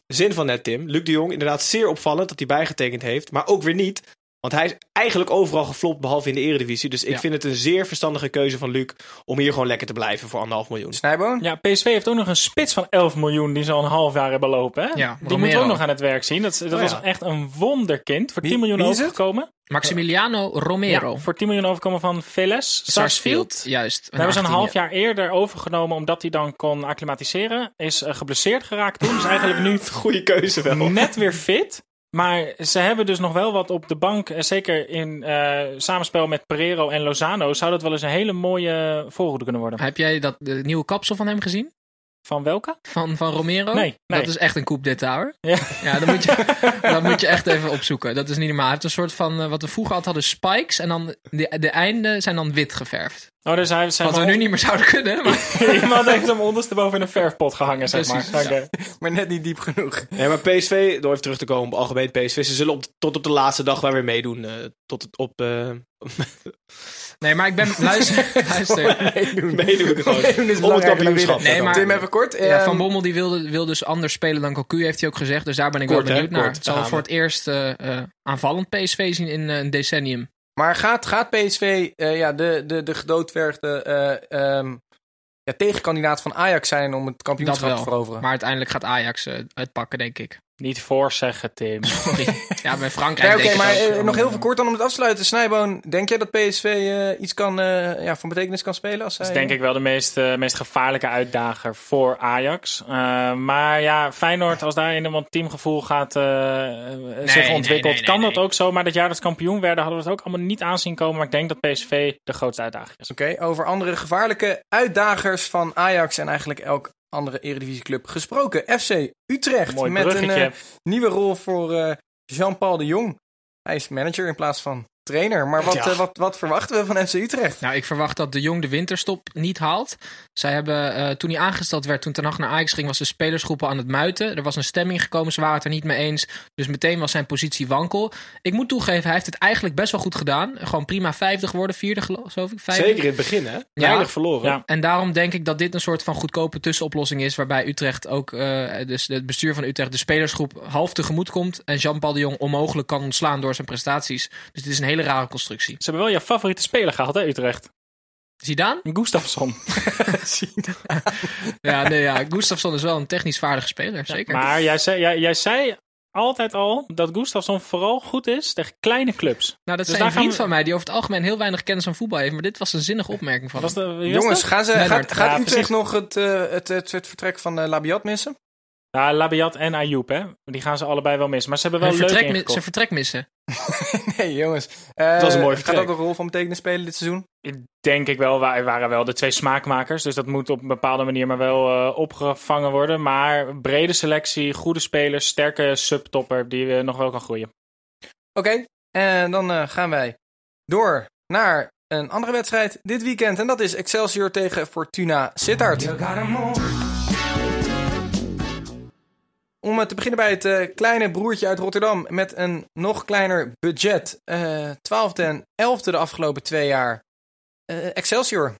zin van net, Tim. Luc de Jong, inderdaad zeer opvallend dat hij bijgetekend heeft. Maar ook weer niet. Want hij is eigenlijk overal geflopt, behalve in de eredivisie. Dus ik Ja. vind het een zeer verstandige keuze van Luc om hier gewoon lekker te blijven voor anderhalf miljoen. Snijboon? Ja, PSV heeft ook nog een spits van 11 miljoen die ze al een half jaar hebben lopen. Hè? Ja, die moeten we ook nog aan het werk zien. Dat, dat Oh, was ja. echt een wonderkind. Voor Wie- 10 miljoen wie is het? overgekomen. Maximiliano Romero. Ja, voor 10 miljoen overgekomen van Veles. Sarsfield, juist. Daar hebben ze een half jaar eerder overgenomen omdat hij dan kon acclimatiseren. Is eh, geblesseerd geraakt toen. Is eigenlijk nu Goede keuze wel. net weer fit. Maar ze hebben dus nog wel wat op de bank. Zeker in eh, samenspel met Pereiro en Lozano zou dat wel eens een hele mooie voorhoede kunnen worden. Heb jij dat de nieuwe kapsel van hem gezien? Van welke? Van, van Romero? Nee, nee. Dat is echt een coupe d'état hoor. Ja. Ja, dat moet, je, dat moet je echt even opzoeken. Dat is niet normaal. Hij heeft een soort van, eh, wat we vroeger altijd hadden, spikes. En dan de, de einden zijn dan wit geverfd. Oh, dus hij zijn Wat we nu niet meer zouden kunnen. Maar Iemand heeft hem ondersteboven in een verfpot gehangen, zeg maar. Maar net niet diep genoeg. Nee, maar PSV, door even terug te komen op algemeen PSV, ze zullen op, tot op de laatste dag wel weer meedoen. eh, tot het op. eh Nee, maar ik ben. Luister. luister. Meedoen. meedoen gewoon. Meedoen is kampioenschap. winnen. Nee, maar- Tim, even kort. Ja, Ehm, van Bommel die wilde, wil dus anders spelen dan Cocu, heeft hij ook gezegd. Dus daar ben ik Kort, wel hè? benieuwd naar. Zal het gaan voor het eerst eh, eh, aanvallend PSV zien in eh, een decennium. Maar gaat, gaat PSV eh, ja, de, de, de gedoodverfde eh, ehm, ja, tegenkandidaat van Ajax zijn om het kampioenschap te veroveren? Maar uiteindelijk gaat Ajax het pakken, denk ik. Niet voorzeggen, Tim. Sorry. ja, bij Frankrijk Nee, Oké, maar ook. eh, nog heel veel kort dan om het af te sluiten. Snijboon, denk jij dat PSV eh, iets kan, eh, ja, van betekenis kan spelen? Als Dat zij, is denk ik wel de meest, eh, meest gevaarlijke uitdager voor Ajax. Eh, maar ja, Feyenoord, als daar in wat teamgevoel gaat eh, zich nee, ontwikkelt, nee, kan nee, dat nee. ook zo. Maar dat jaar dat ze kampioen werden, hadden we het ook allemaal niet aanzien komen. Maar ik denk dat PSV de grootste uitdager is. Oké, over andere gevaarlijke uitdagers van Ajax en eigenlijk elk andere eredivisieclub gesproken. FC Utrecht Mooi met een eh, nieuwe rol voor eh, Jean-Paul de Jong. Hij is manager in plaats van trainer. Maar wat, Ja. eh, wat, wat verwachten we van FC Utrecht? Nou, ik verwacht dat de Jong de winterstop niet haalt. Zij hebben, eh, toen hij aangesteld werd, toen Ten Hag naar Ajax ging, was de spelersgroep al aan het muiten. Er was een stemming gekomen, ze waren het er niet mee eens. Dus meteen was zijn positie wankel. Ik moet toegeven, hij heeft het eigenlijk best wel goed gedaan. Gewoon prima vijfde geworden, vierde geloof ik. Vijfde. Zeker in het begin, hè? Weinig verloren. Ja. En daarom denk ik dat dit een soort van goedkope tussenoplossing is. Waarbij Utrecht ook, eh, dus het bestuur van Utrecht, de spelersgroep half tegemoet komt. En Jean-Paul de Jong onmogelijk kan ontslaan door zijn prestaties. Dus dit is een hele rare constructie. Ze hebben wel je favoriete speler gehaald, hè, Utrecht. Zidane? Gustafsson. Ja, nee, ja. Gustafsson is wel een technisch vaardige speler, zeker. Maar jij zei, jij, jij zei altijd al dat Gustafsson vooral goed is tegen kleine clubs. nou, dat dus zei daar een vriend we- van mij die over het algemeen heel weinig kennis van voetbal heeft. Maar dit was een zinnige opmerking van Was hem. de, Jongens, gaan ze, Lennart. gaat, gaat Ja, Utrecht precies. nog het, eh, het, het, het vertrek van uh, Labiat missen? Ja, Labiat en Ayoub, hè. Die gaan ze allebei wel missen. Maar ze hebben wel leuk vertrek, zijn vertrek missen. nee, jongens. Eh, Dat was een mooi Gaat dat een rol van betekenis spelen dit seizoen? Denk ik wel. Wij waren wel de twee smaakmakers. Dus dat moet op een bepaalde manier maar wel eh, opgevangen worden. Maar brede selectie, goede spelers, sterke subtopper die eh, nog wel kan groeien. Oké, en dan eh, gaan wij door naar een andere wedstrijd dit weekend. En dat is Excelsior tegen Fortuna Sittard. Om eh, te beginnen bij het eh, kleine broertje uit Rotterdam met een nog kleiner budget. Eh twaalfde en elfde de afgelopen twee jaar. Excelsior,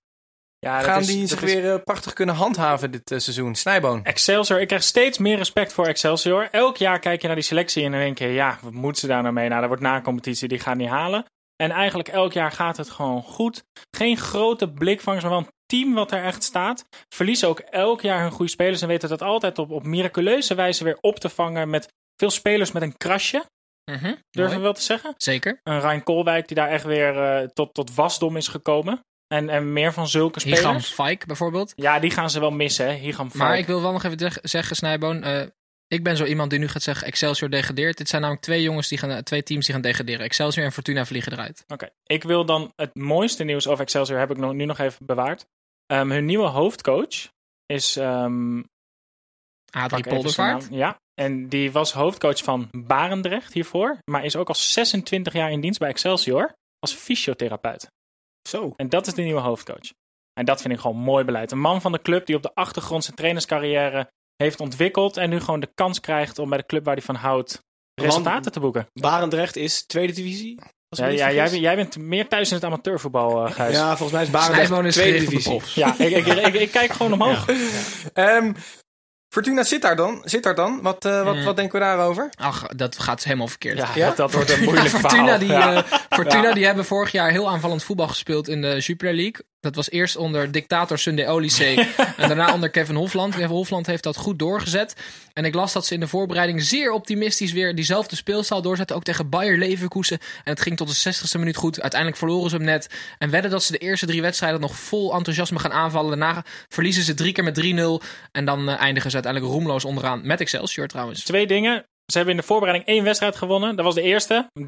Ja, dat gaan is- die zich is- weer prachtig kunnen handhaven dit seizoen? Snijboon. Excelsior, ik krijg steeds meer respect voor Excelsior. Elk jaar kijk je naar die selectie en dan denk je, ja, wat moeten ze daar nou mee? Nou, dat wordt na een competitie, die gaan niet halen. En eigenlijk elk jaar gaat het gewoon goed. Geen grote blikvangers, maar wel een team wat er echt staat. Verliezen ook elk jaar hun goede spelers. En weten dat altijd op, op miraculeuze wijze weer op te vangen. Met veel spelers met een krasje, Mhm, durven we wel te zeggen. Zeker. Een Ryan Koolwijk die daar echt weer eh, tot, tot wasdom is gekomen. En, en meer van zulke spelers. Higam Fike bijvoorbeeld. Ja, die gaan ze wel missen, hè. Higam Maar Falk. ik wil wel nog even zeg- zeggen, Snijboon. eh, ik ben zo iemand die nu gaat zeggen Excelsior degradeert. Dit zijn namelijk twee jongens die gaan, twee teams die gaan degraderen. Excelsior en Fortuna vliegen eruit. Oké, ik wil dan het mooiste nieuws over Excelsior heb ik nog, nu nog even bewaard. Ehm, hun nieuwe hoofdcoach is ehm, Adrie zijn Poldervaart. Ja, en die was hoofdcoach van Barendrecht hiervoor, maar is ook al 26 jaar in dienst bij Excelsior als fysiotherapeut. Zo. En dat is de nieuwe hoofdcoach. En dat vind ik gewoon mooi beleid. Een man van de club die op de achtergrond zijn trainerscarrière heeft ontwikkeld en nu gewoon de kans krijgt om bij de club waar hij van houdt resultaten te boeken. Barendrecht is tweede divisie. Ja, ja jij, jij bent meer thuis in het amateurvoetbal, Gijs. ja, volgens mij is Barendrecht is tweede divisie. Ja, ik, ik, ik, ik kijk gewoon omhoog. Ehm, Fortuna zit daar dan. Zit daar dan. Wat, eh, wat, Mm. wat denken we daarover? Ach, dat gaat helemaal verkeerd. Ja, Ja? Dat, dat wordt een moeilijk Fortuna, verhaal. die, Ja. eh, Fortuna die hebben vorig jaar heel aanvallend voetbal gespeeld in de Jupiler League. Dat was eerst onder dictator Sunday Olise en daarna onder Kevin Hofland. Kevin Hofland heeft dat goed doorgezet. En ik las dat ze in de voorbereiding zeer optimistisch weer diezelfde speelstijl doorzetten. Ook tegen Bayer Leverkusen. En het ging tot de 60ste minuut goed. Uiteindelijk verloren ze hem net. En wedden dat ze de eerste drie wedstrijden nog vol enthousiasme gaan aanvallen. Daarna verliezen ze drie keer met 3-0. En dan eh, eindigen ze uiteindelijk roemloos onderaan. Met Excelsior trouwens. Twee dingen. Ze hebben in de voorbereiding één wedstrijd gewonnen. Dat was de eerste. 13-0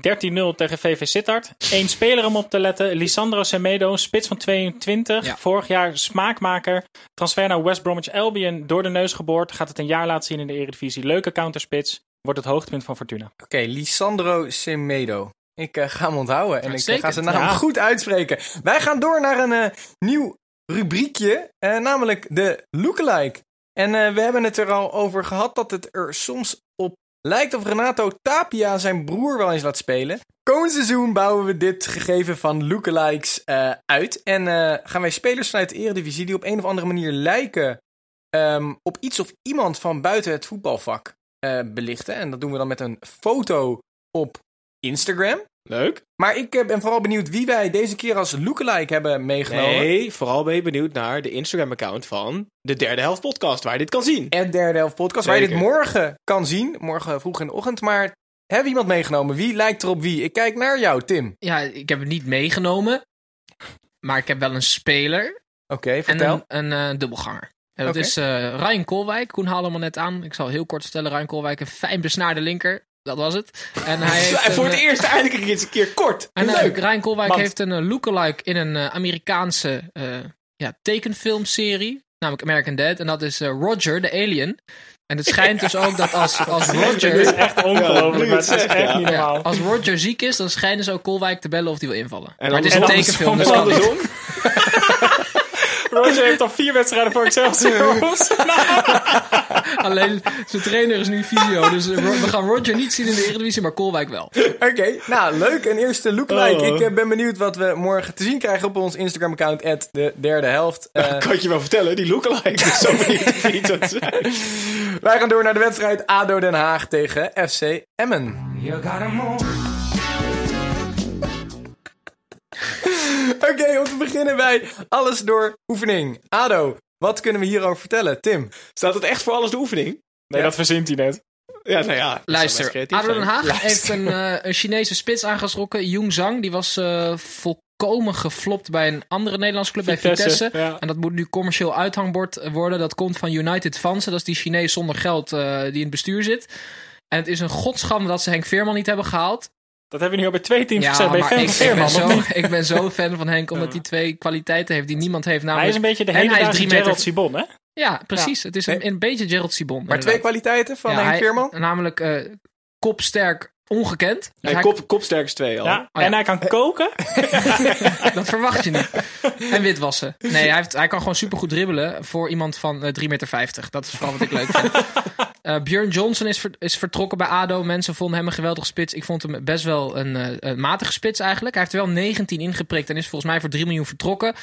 tegen VV Sittard. Eén speler om op te letten. Lisandro Semedo, spits van 22. Ja. Vorig jaar smaakmaker. Transfer naar West Bromwich Albion. Door de neus geboord. Gaat het een jaar laten zien in de Eredivisie. Leuke counterspits. Wordt het hoogtepunt van Fortuna. Oké, Lisandro Semedo. Ik eh, ga hem onthouden en ik eh, ga zijn naam Ja. goed uitspreken. Wij gaan door naar een eh, nieuw rubriekje, namelijk de lookalike. En we hebben het er al over gehad dat het er soms op lijkt of Renato Tapia zijn broer wel eens laat spelen. Komend seizoen bouwen we dit gegeven van lookalikes eh uit. En eh, gaan wij spelers vanuit de Eredivisie die op een of andere manier lijken ehm, op iets of iemand van buiten het voetbalvak eh, belichten. En dat doen we dan met een foto op Instagram. Leuk. Maar ik eh, ben vooral benieuwd wie wij deze keer als lookalike hebben meegenomen. Nee, vooral ben je benieuwd naar de Instagram-account van de derde helft podcast, waar je dit kan zien. En derde helft podcast, waar je dit morgen kan zien. Morgen vroeg in de ochtend. Maar hebben we iemand meegenomen? Wie lijkt er op wie? Ik kijk naar jou, Tim. Ja, ik heb het niet meegenomen. Maar ik heb wel een speler. Oké, En vertel. een, een eh, dubbelganger. En dat is eh Ryan Koolwijk. Koen haalde hem al net aan. Ik zal heel kort vertellen. Ryan Koolwijk, een fijn besnaarde linker. Dat was het. En hij heeft voor een, het eh, eerst eindelijk eens een keer kort. En eh, Leuk. Ryan Koolwijk Want- heeft een eh, lookalike in een Amerikaanse eh, ja, tekenfilmserie. Namelijk American Dad. En dat is Roger, de alien. En het schijnt dus ook dat als, als Dit is Roger... echt ongelooflijk, maar het is echt ja. niet Ja, normaal. als Roger ziek is, dan schijnen ze ook Koolwijk te bellen of hij wil invallen. En maar het is een tekenfilm, dus kan. Andersom. Roger heeft al vier wedstrijden voor Excelsior. Alleen zijn trainer is nu fysio. Dus we gaan Roger niet zien in de Eredivisie, maar Koolwijk wel. Oké, nou leuk. Een eerste lookalike. Oh. Ik eh, ben benieuwd wat we morgen te zien krijgen op ons Instagram-account. De derde helft. Eh, kan ik je wel vertellen, die lookalike is zo iets zou zijn. wij gaan door naar de wedstrijd ADO Den Haag tegen FC Emmen. Oké, om te beginnen bij alles door oefening. ADO, wat kunnen we hierover vertellen? Tim. Staat het echt voor alles de oefening? Nee, dat verzint hij net. Ja, nou ja. Luister, ADO Den. Haag heeft een, eh, een Chinese spits aangetrokken, Jung Zhang. Die was eh, volkomen geflopt bij een andere Nederlandse club, bij Vitesse, ja. En dat moet nu commercieel uithangbord worden. Dat komt van United Fansen. Dat is die Chinees zonder geld eh, die in het bestuur zit. En het is een godschande dat ze Henk Veerman niet hebben gehaald. Dat hebben we nu al bij twee teams Ja, gezegd. Ben je maar fan ik, van ik, ben zo, niet? ik ben zo fan van Henk, omdat hij twee kwaliteiten heeft die niemand heeft. Namelijk, Hij is een beetje de en hij is hele drie Gerald meter- Sibon, hè? Ja, precies. Het is een, een beetje Gerald Sibon. Maar twee kwaliteiten van Ja, Henk hij- Veerman? Namelijk eh, kopsterk, ongekend. Dus hij- kop, kopsterkers 2 al. Ja, Oh, ja. en hij kan koken. Dat verwacht je niet. En witwassen. Nee, hij, heeft, hij kan gewoon supergoed dribbelen voor iemand van eh 3,50 meter. Dat is vooral wat ik leuk vind. Eh Björn Johnson is, ver- is vertrokken bij ADO. Mensen vonden hem een geweldige spits. Ik vond hem best wel een, eh, een matige spits eigenlijk. Hij heeft er wel 19 ingeprikt en is volgens mij voor 3 miljoen vertrokken.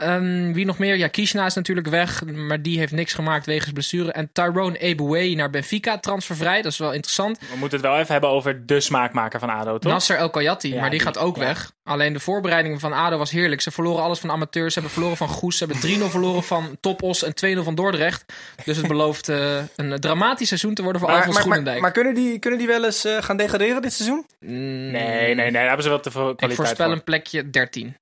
Ehm, wie nog meer? Ja, Kishna is natuurlijk weg, maar die heeft niks gemaakt wegens blessure. En Tyrone Eboué naar Benfica, transfervrij. Dat is wel interessant. We moeten het wel even hebben over de smaakmaker van ADO, toch? Nasser El Kayati, Ja, maar die, die- gaat ook ja. weg. Alleen de voorbereidingen van ADO was heerlijk. Ze verloren alles van amateurs. Ze hebben verloren van Goes. Ze hebben 3-0 verloren van Topos en 2-0 van Dordrecht. Dus het belooft eh, een dramatisch seizoen te worden voor Alfons maar, maar, Groenendijk. maar kunnen, die, kunnen die wel eens eh, gaan degraderen dit seizoen? Mm, Nee, nee, nee. Daar hebben ze wel te veel Ik kwaliteit voorspel voor. een plekje 13.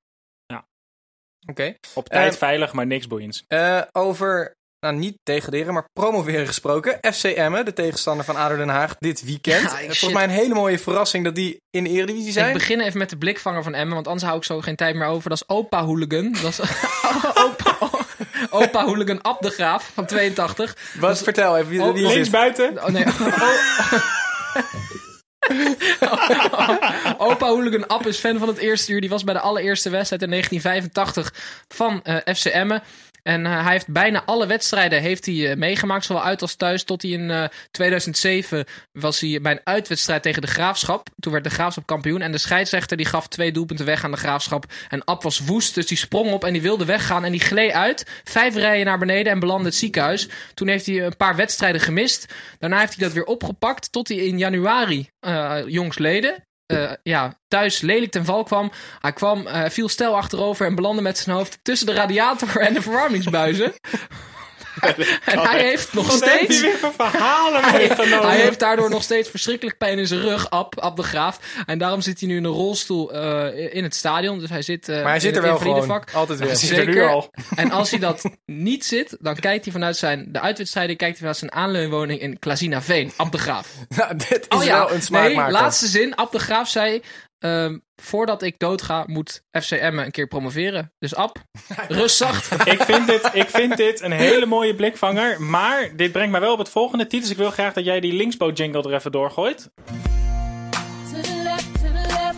Oké. Op tijd Eh, veilig, maar niks boeiends. Eh, over, nou niet degraderen, maar promoveren gesproken. FC Emmen, de tegenstander van ADO Den Haag, dit weekend. Ja, Eh. Volgens mij een hele mooie verrassing dat die in de Eredivisie Ik zijn. begin even met de blikvanger van Emmen, want anders hou ik zo geen tijd meer over. Dat is Opa Hooligan. Dat is opa, opa Hooligan Ab de Graaf van 82. Wat, vertel even wie, Oh, wie is Links buiten. Oh nee. Opa Hooligan App is fan van het eerste uur. Die was bij de allereerste wedstrijd in 1985 van eh FC Emmen. En eh, hij heeft bijna alle wedstrijden heeft hij, eh, meegemaakt, zowel uit als thuis. Tot hij in eh, 2007 was hij bij een uitwedstrijd tegen de Graafschap. Toen werd de Graafschap kampioen. En de scheidsrechter die gaf twee doelpunten weg aan de Graafschap. En Ab was woest, dus die sprong op en die wilde weggaan. En die gleed uit, vijf rijen naar beneden en belandde het ziekenhuis. Toen heeft hij een paar wedstrijden gemist. Daarna heeft hij dat weer opgepakt tot hij in januari eh jongsleden eh, ja, thuis lelijk ten val kwam. Hij kwam, eh, viel stel achterover en belandde met zijn hoofd tussen de radiator en de verwarmingsbuizen. En hij heeft nog steeds... weer voor verhalen Hij, meegenomen? hij heeft daardoor nog steeds verschrikkelijk pijn in zijn rug, Ab, Ab de Graaf. En daarom zit hij nu in een rolstoel eh, in het stadion. Dus hij zit, eh, Maar hij in zit er wel gewoon. Altijd weer. Hij zit er nu al. En als hij dat niet zit, dan kijkt hij vanuit zijn, de uitwedstrijden kijkt hij vanuit zijn aanleunwoning in Klazinaveen, Ab de Graaf. Nou, dit is Oh ja, wel een smaakmaker. nee, laatste zin. Ab de Graaf zei... ehm, voordat ik doodga, moet FC Emmen een keer promoveren. Dus Ab, rust zacht. Ik vind, dit, ik vind dit een hele mooie blikvanger. Maar dit brengt mij wel op het volgende. Titus, ik wil graag dat jij die linksboot jingle er even doorgooit. To the left, to the left.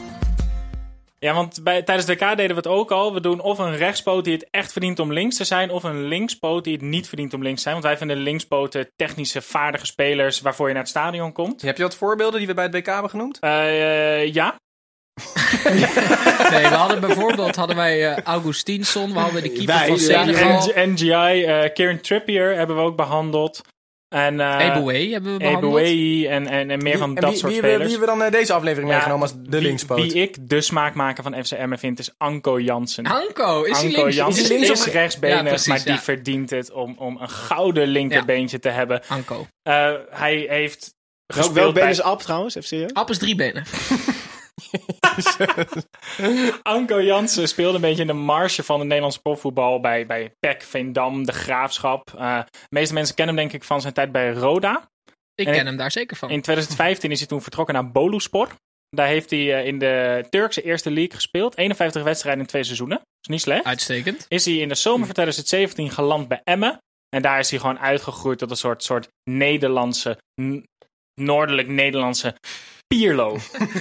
Ja, want bij, tijdens de WK deden we het ook al. We doen of een rechtspoot die het echt verdient om links te zijn, of een linkspoot die het niet verdient om links te zijn. Want wij vinden linkspoten technische, vaardige spelers waarvoor je naar het stadion komt. Heb je wat voorbeelden die we bij het WK hebben genoemd? Eh, ja, Nee, we hadden bijvoorbeeld hadden wij eh Augustinsson. We hadden de keeper Wij, van ja. Senegal. NGI, eh Kieran Trippier hebben we ook behandeld. En eh Eboué hebben we behandeld. Eboué en, en, en meer van en dat wie, soort wie, spelers. Wie hebben we dan eh, deze aflevering Ja, meegenomen als de linkspoot? Wie ik de smaakmaker van FCM vind, is Anko Jansen. Anko, is hij links? Jansen Is hij links is, of- rechtsbenig, Ja, precies, maar die verdient het om, om een gouden linkerbeentje te hebben. Anko. Eh, hij heeft Welk, gespeeld welk been bij- is Ab trouwens, serieus? Ab is drie benen. Anko Jansen speelde een beetje in de marge van het Nederlandse profvoetbal bij, bij PEC, Veendam, De Graafschap. Eh, de meeste mensen kennen hem denk ik van zijn tijd bij Roda. Ik En ken hem daar zeker van. In 2015 is hij toen vertrokken naar Boluspor. Daar heeft hij eh, in de Turkse Eerste League gespeeld. 51 wedstrijden in twee seizoenen. Dat is niet slecht. Uitstekend. Is hij in de zomer van 2017 geland bij Emmen. En daar is hij gewoon uitgegroeid tot een soort, soort Nederlandse, noordelijk Nederlandse Pierlo.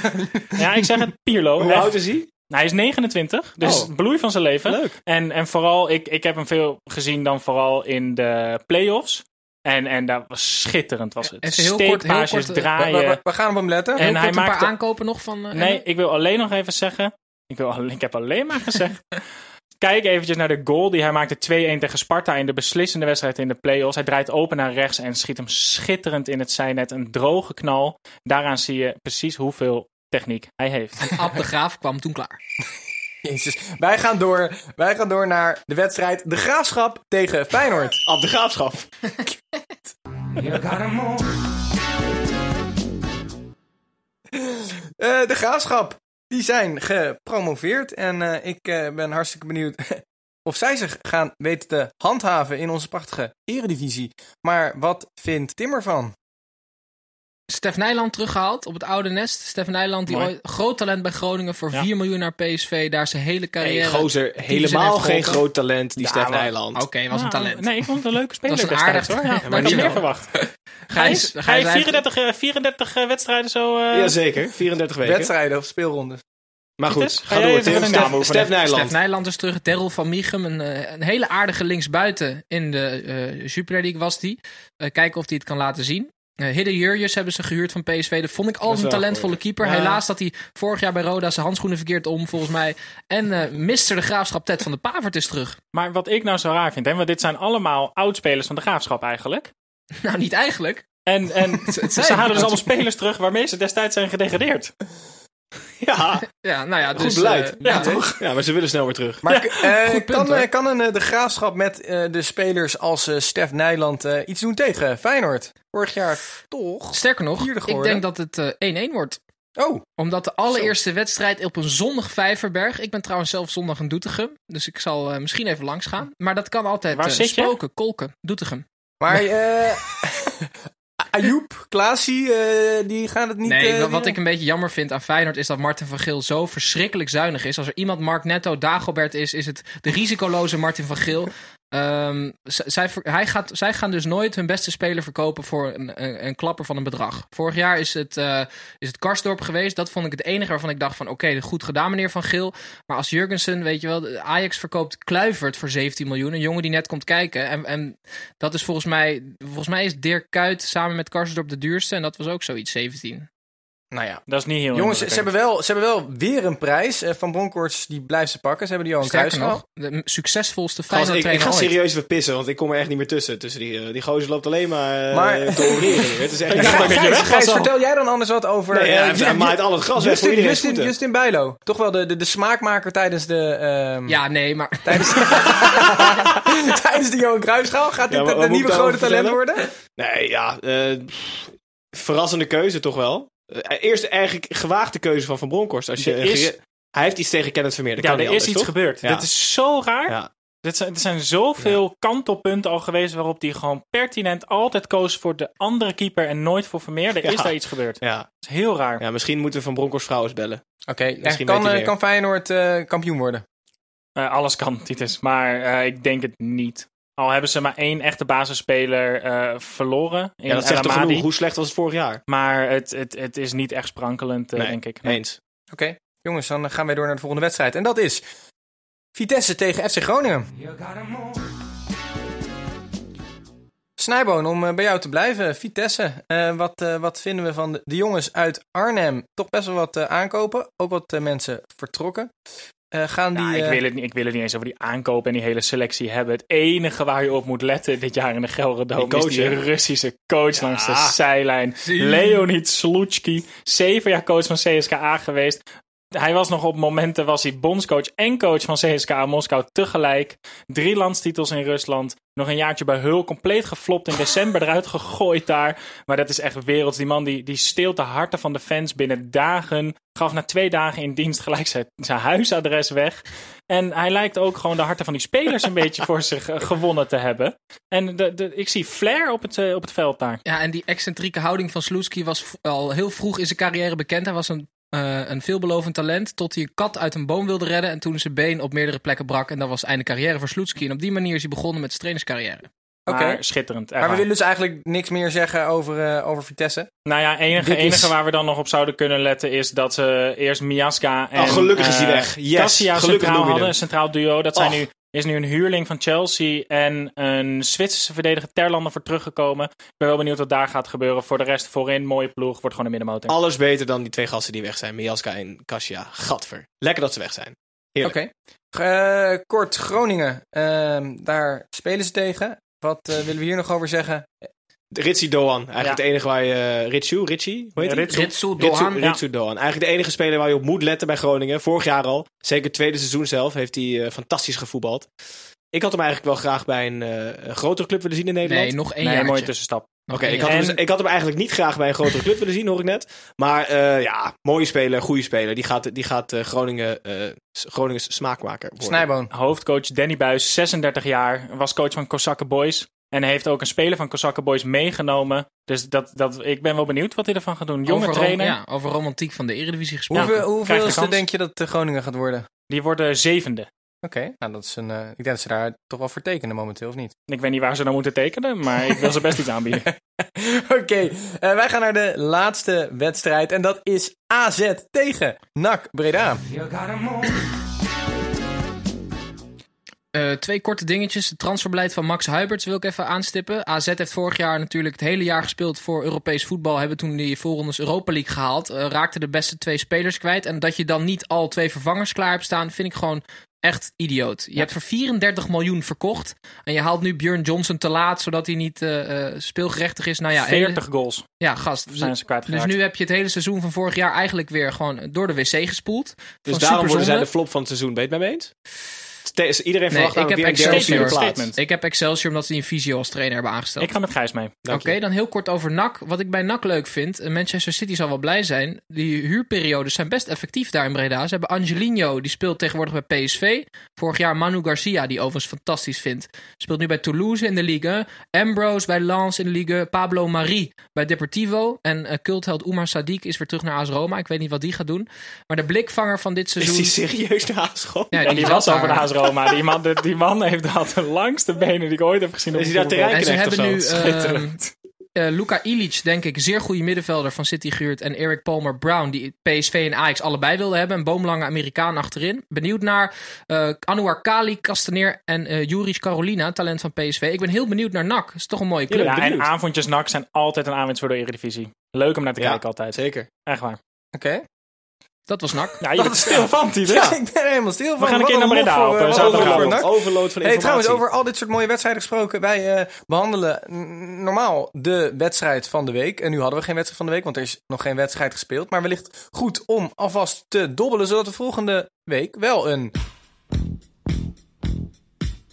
ja, ik zeg het, Pierlo. Hoe Echt. oud is hij? Hij is 29, dus Oh. bloei van zijn leven. Leuk. En, en vooral, ik, ik heb hem veel gezien dan vooral in de play-offs. En, en dat was schitterend, was het. Steekpaasjes, eh, draaien. we- we- we gaan op hem letten. En Heel hij kort een paar aankopen nog van eh, Nee, ik wil alleen nog even zeggen. Ik, wil, alleen- ik heb alleen maar gezegd. Kijk eventjes naar de goal die hij maakte 2-1 tegen Sparta in de beslissende wedstrijd in de play-offs. Hij draait open naar rechts en schiet hem schitterend in het zijnet. Een droge knal. Daaraan zie je precies hoeveel techniek hij heeft. Ab de Graaf kwam toen klaar. Jezus. Wij gaan, door, wij gaan door naar de wedstrijd De Graafschap tegen Feyenoord. Ab de Graafschap. Eh, de Graafschap, die zijn gepromoveerd. En eh, ik eh, ben hartstikke benieuwd of zij zich gaan weten te handhaven in onze prachtige eredivisie. Maar wat vindt Tim ervan? Stef Nijland teruggehaald op het oude nest. Stef Nijland, die ooit groot talent bij Groningen voor Ja. 4 miljoen naar PSV. Daar zijn hele Hey, carrière. gozer, heeft helemaal geen groot talent, die Ja, Stef Nijland. Oké, was een talent. Nee, ik vond het een leuke speler Dat een destijds, aardig- hoor. Ja, maar niet meer verwacht. Gijs, Ga Gijs je heeft- 34, eh, 34 eh, wedstrijden zo... eh, Jazeker, 34 weken. Wedstrijden of speelrondes? Maar goed, ga door Stef, oefenen? Stef Nijland. Stef Nijland is terug. Daryl van Michum, een, eh, een hele aardige linksbuiten in de eh Jupiler League was die. Eh, kijken of hij het kan laten zien. Eh Hidde Jurjes hebben ze gehuurd van PSV. Dat vond ik al een talentvolle goed. keeper. Ja. Helaas dat hij vorig jaar bij Roda zijn handschoenen verkeerd om, volgens mij. En eh Mister de Graafschap Ted van de Pavert is terug. Maar wat ik nou zo raar vind, hè, want dit zijn allemaal oudspelers van de graafschap eigenlijk. Nou, niet eigenlijk. En, en het ze halen dus allemaal spelers terug waarmee ze destijds zijn gedegradeerd. Ja, Ja, nou ja, dus... goed beleid. eh, ja, ja, toch? Ja, maar ze willen snel weer terug. Maar eh, kan, eh, kan een, de graafschap met eh, de spelers als eh, Stef Nijland eh, iets doen tegen Feyenoord? Vorig jaar toch? Sterker nog, ik denk dat het eh, 1-1 wordt. Oh, Omdat de allereerste wedstrijd op een zondag Vijverberg. Ik ben trouwens zelf zondag in Doetinchem. Dus ik zal eh, misschien even langs gaan. Maar dat kan altijd. Waar zit je? Spoken, Kolken, Doetinchem. maar eh Ayoub, Klaasie, eh, die gaan het niet... Nee, eh, wat- ik een beetje jammer vind aan Feyenoord is dat Martin van Geel zo verschrikkelijk zuinig is. Als er iemand Mark Netto Dagobert is, is het de risicoloze Martin van Geel. Ehm, zij, hij gaat, zij gaan dus nooit hun beste speler verkopen voor een, een, klapper van een bedrag. Vorig jaar is het, eh, is het Karsdorp geweest. Dat vond ik het enige waarvan ik dacht van oké, goed gedaan meneer Van Geel. Maar als Jurgensen, weet je wel, Ajax verkoopt Kluivert voor 17 miljoen. Een jongen die net komt kijken. En, en dat is volgens mij, volgens mij is Dirk Kuyt samen met Karsdorp de duurste. En dat was ook zoiets, 17. Nou ja. Dat is niet heel Jongens, ze hebben, wel, ze hebben wel weer een prijs. Eh, van Bronkhorst, die blijft ze pakken. Ze hebben die al een nog, de succesvolste Gast, ik, ik ga serieus weer pissen, want ik kom er echt niet meer tussen. Tussen die, eh, die gozer loopt alleen maar, eh, Maar- te. Het is echt dat je weg Gijs, vertel jij dan anders wat over... Nee, ja, hij maait al het gras weg voor Justin, iedereen Justin, Justin Bijlo. Toch wel de, de, de smaakmaker tijdens de... ehm, Ja, nee, maar Tijdens, tijdens de Johan Cruijffschaal. Gaat dit Ja, het, nieuwe grote talent worden? Nee, ja. eh, verrassende keuze toch wel. Eh, eerst eigenlijk gewaagde keuze van Van Bronckhorst. Als je, is- hij heeft iets tegen Kenneth Vermeer. Dat Ja, kan er niet is anders, iets toch? gebeurd. Ja. Dit is zo raar. Ja. Dit zijn, er zijn zoveel kantelpunten al geweest waarop hij gewoon pertinent altijd koos voor de andere keeper en nooit voor Vermeer. Er Ja. is daar iets gebeurd. Ja. Dat is heel raar. ja, misschien moeten we Van Bronckhorst vrouw eens bellen. Oké, en kan, eh, kan Feyenoord eh, kampioen worden? Eh, alles kan, Titus. Maar eh, ik denk het niet. Al hebben ze maar één echte basisspeler eh, verloren. In Ja, dat zegt toch genoeg. Hoe slecht was het vorig jaar? Maar het, het, het is niet echt sprankelend, eh, Nee, denk ik. Eens. Oké, jongens, dan gaan wij door naar de volgende wedstrijd. En dat is Vitesse tegen FC Groningen. Snijboon, om eh, bij jou te blijven. Vitesse, eh, wat, eh, wat vinden we van de, de jongens uit Arnhem? Toch best wel wat eh, aankopen. Ook wat mensen vertrokken. Eh, gaan die... Ja, ik, eh, wil het, niet- ik wil het niet eens over die aankoop en die hele selectie hebben. Het enige waar je op moet letten dit jaar in de Gelredome Die coach, is die? Russische coach langs de zijlijn. Leonid Slutski, zeven jaar coach van CSKA geweest. Hij was nog op momenten was hij bondscoach en coach van CSKA Moskou tegelijk. Drie landstitels in Rusland. Nog een jaartje bij Hul. Compleet geflopt in december eruit gegooid daar. Maar dat is echt werelds. Die man die, die steelt de harten van de fans binnen dagen. Gaf na twee dagen in dienst gelijk zijn, huisadres weg. En hij lijkt ook gewoon de harten van die spelers een beetje voor zich eh, gewonnen te hebben. En de, de, ik zie flair op het, eh, op het veld daar. Ja, en die excentrieke houding van Sloetski was al heel vroeg in zijn carrière bekend. Hij was een, eh, een veelbelovend talent tot hij een kat uit een boom wilde redden. En toen zijn been op meerdere plekken brak. En dat was einde carrière voor Sloetski. En op die manier is hij begonnen met zijn trainerscarrière. Oké. Maar schitterend. Maar we willen dus eigenlijk niks meer zeggen over, eh, over Vitesse. Nou ja, enige, Dit is- enige waar we dan nog op zouden kunnen letten is dat ze eerst Miaska en Oh, gelukkig is hij eh, weg. Yes, Cassia gelukkig centraal hadden, een centraal duo. Dat zijn nu, is nu een huurling van Chelsea en een Zwitserse verdediger Terlander voor teruggekomen. Ik ben wel benieuwd wat daar gaat gebeuren. Voor de rest voorin, mooie ploeg, wordt gewoon een middenmotor. Alles beter dan die twee gasten die weg zijn. Miaska en Kasia. Gadver. Lekker dat ze weg zijn. Oké. Eh, kort, Groningen. Ehm, daar spelen ze tegen. Wat eh, willen we hier nog over zeggen? Ritsi Doan. Eigenlijk Ja. het enige waar je... eh, Ritsu? Ritchie? Hoe heet hij? Ritsu. Ritsu. Ja. Ritsu Doan. Eigenlijk de enige speler waar je op moet letten bij Groningen. Vorig jaar al. Zeker het tweede seizoen zelf heeft hij eh, fantastisch gevoetbald. Ik had hem eigenlijk wel graag bij een, eh, een grotere club willen zien in Nederland. Nee, nog één Nee, jaar. mooie tussenstap. Oké, ik, had En- hem dus- ik had hem eigenlijk niet graag bij een grotere club willen zien, hoor ik net. Maar eh, ja, mooie speler, goede speler. Die gaat, die gaat eh, Groningen, eh, S- Groningens smaakmaker worden. Snijboon. Hoofdcoach Danny Buis, 36 jaar, was coach van Kosakke Boys. En heeft ook een speler van Kosakke Boys meegenomen. Dus dat, dat, ik ben wel benieuwd wat hij ervan gaat doen. Jonge over, rom- trainer, ja, over romantiek van de Eredivisie gesproken. Hoeveel, de hoeveelste denk je dat Groningen gaat worden? die worden zevende. Oké, nou dat is een. eh, ik denk dat ze daar toch wel voor tekenen momenteel, of niet? Ik weet niet waar ze nou moeten tekenen, maar ik wil ze best iets aanbieden. Oké, eh, wij gaan naar de laatste wedstrijd. En dat is AZ tegen NAC Breda. Eh, Eh, twee korte dingetjes. Het transferbeleid van Max Huiberts wil ik even aanstippen. AZ heeft vorig jaar natuurlijk het hele jaar gespeeld voor Europees voetbal. Hebben toen die voorrondes Europa League gehaald. Eh raakten de beste twee spelers kwijt. En dat je dan niet al twee vervangers klaar hebt staan, vind ik gewoon echt idioot. Je hebt voor 34 miljoen verkocht. En je haalt nu Björn Johnson te laat, zodat hij niet eh, eh, speelgerechtig is. Nou ja, 40 goals ja gast. zijn ze Dus nu heb je het hele seizoen van vorig jaar eigenlijk weer gewoon door de wc gespoeld. Dus daarom worden zij de flop van het seizoen. Ben je het mee eens? Iedereen Nee, verwacht ik namelijk heb een Excelsior. Statement. Ik heb Excelsior omdat ze die Visio als trainer hebben aangesteld. Ik ga met Gijs mee. Oké, dan heel kort over NAC. Wat ik bij NAC leuk vind, eh, Manchester City zal wel blij zijn. Die huurperiodes zijn best effectief daar in Breda. Ze hebben Angelino, die speelt tegenwoordig bij PSV. Vorig jaar Manu Garcia, die overigens fantastisch vindt. Speelt nu bij Toulouse in de Ligue. Ambrose bij Lens in de Ligue. Pablo Marie bij Deportivo. En eh, cultheld Oumar Sadiq is weer terug naar AS Roma. Ik weet niet wat die gaat doen. Maar de blikvanger van dit Is seizoen... die serieus de haaschool? Ja, Ja, die was over de daar. Roma. Die man, die man heeft de langste benen die ik ooit heb gezien. op Is hij. En ze hebben nu ehm eh, Luka Ilic, denk ik, zeer goede middenvelder van City gehuurd. En Eric Palmer Brown, die PSV en Ajax allebei wilden hebben. Een boomlange Amerikaan achterin. Benieuwd naar eh Anouar Kali, Castaneer en eh Juric Carolina, talent van PSV. Ik ben heel benieuwd naar NAC. is toch een mooie club. Ja, en avondjes NAC zijn altijd een aanwinst voor de Eredivisie. Leuk om naar te Ja, kijken altijd. Zeker. Echt waar. Oké. Dat was NAC. Ja, je bent stil van, Titus. Ja, ik ben helemaal stil van. gaan een keer naar Breda lof voor, op, eh, eh, wat zaterdag. lof voor Overload, van Hey, trouwens, over al dit soort mooie wedstrijden gesproken. Wij eh, behandelen normaal de wedstrijd van de week. En nu hadden we geen wedstrijd van de week, want er is nog geen wedstrijd gespeeld. Maar wellicht goed om alvast te dobbelen, zodat we volgende week wel een...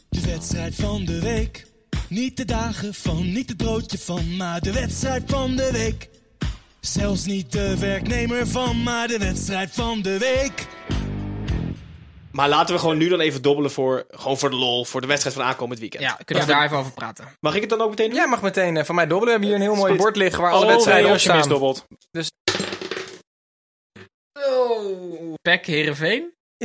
De wedstrijd van de week. Niet de dagen van, niet het broodje van, maar de wedstrijd van de week. Zelfs niet de werknemer van, maar de wedstrijd van de week. Maar laten we gewoon nu dan even dobbelen voor, gewoon voor de lol, voor de wedstrijd van aankomend weekend. Ja, kunnen we daar even over praten. Mag ik het dan ook meteen doen? Jij mag meteen eh, van mij dobbelen. We hebben hier een heel mooi bord liggen waar alle Oh, wedstrijden op als je staan. misdobbelt. Pek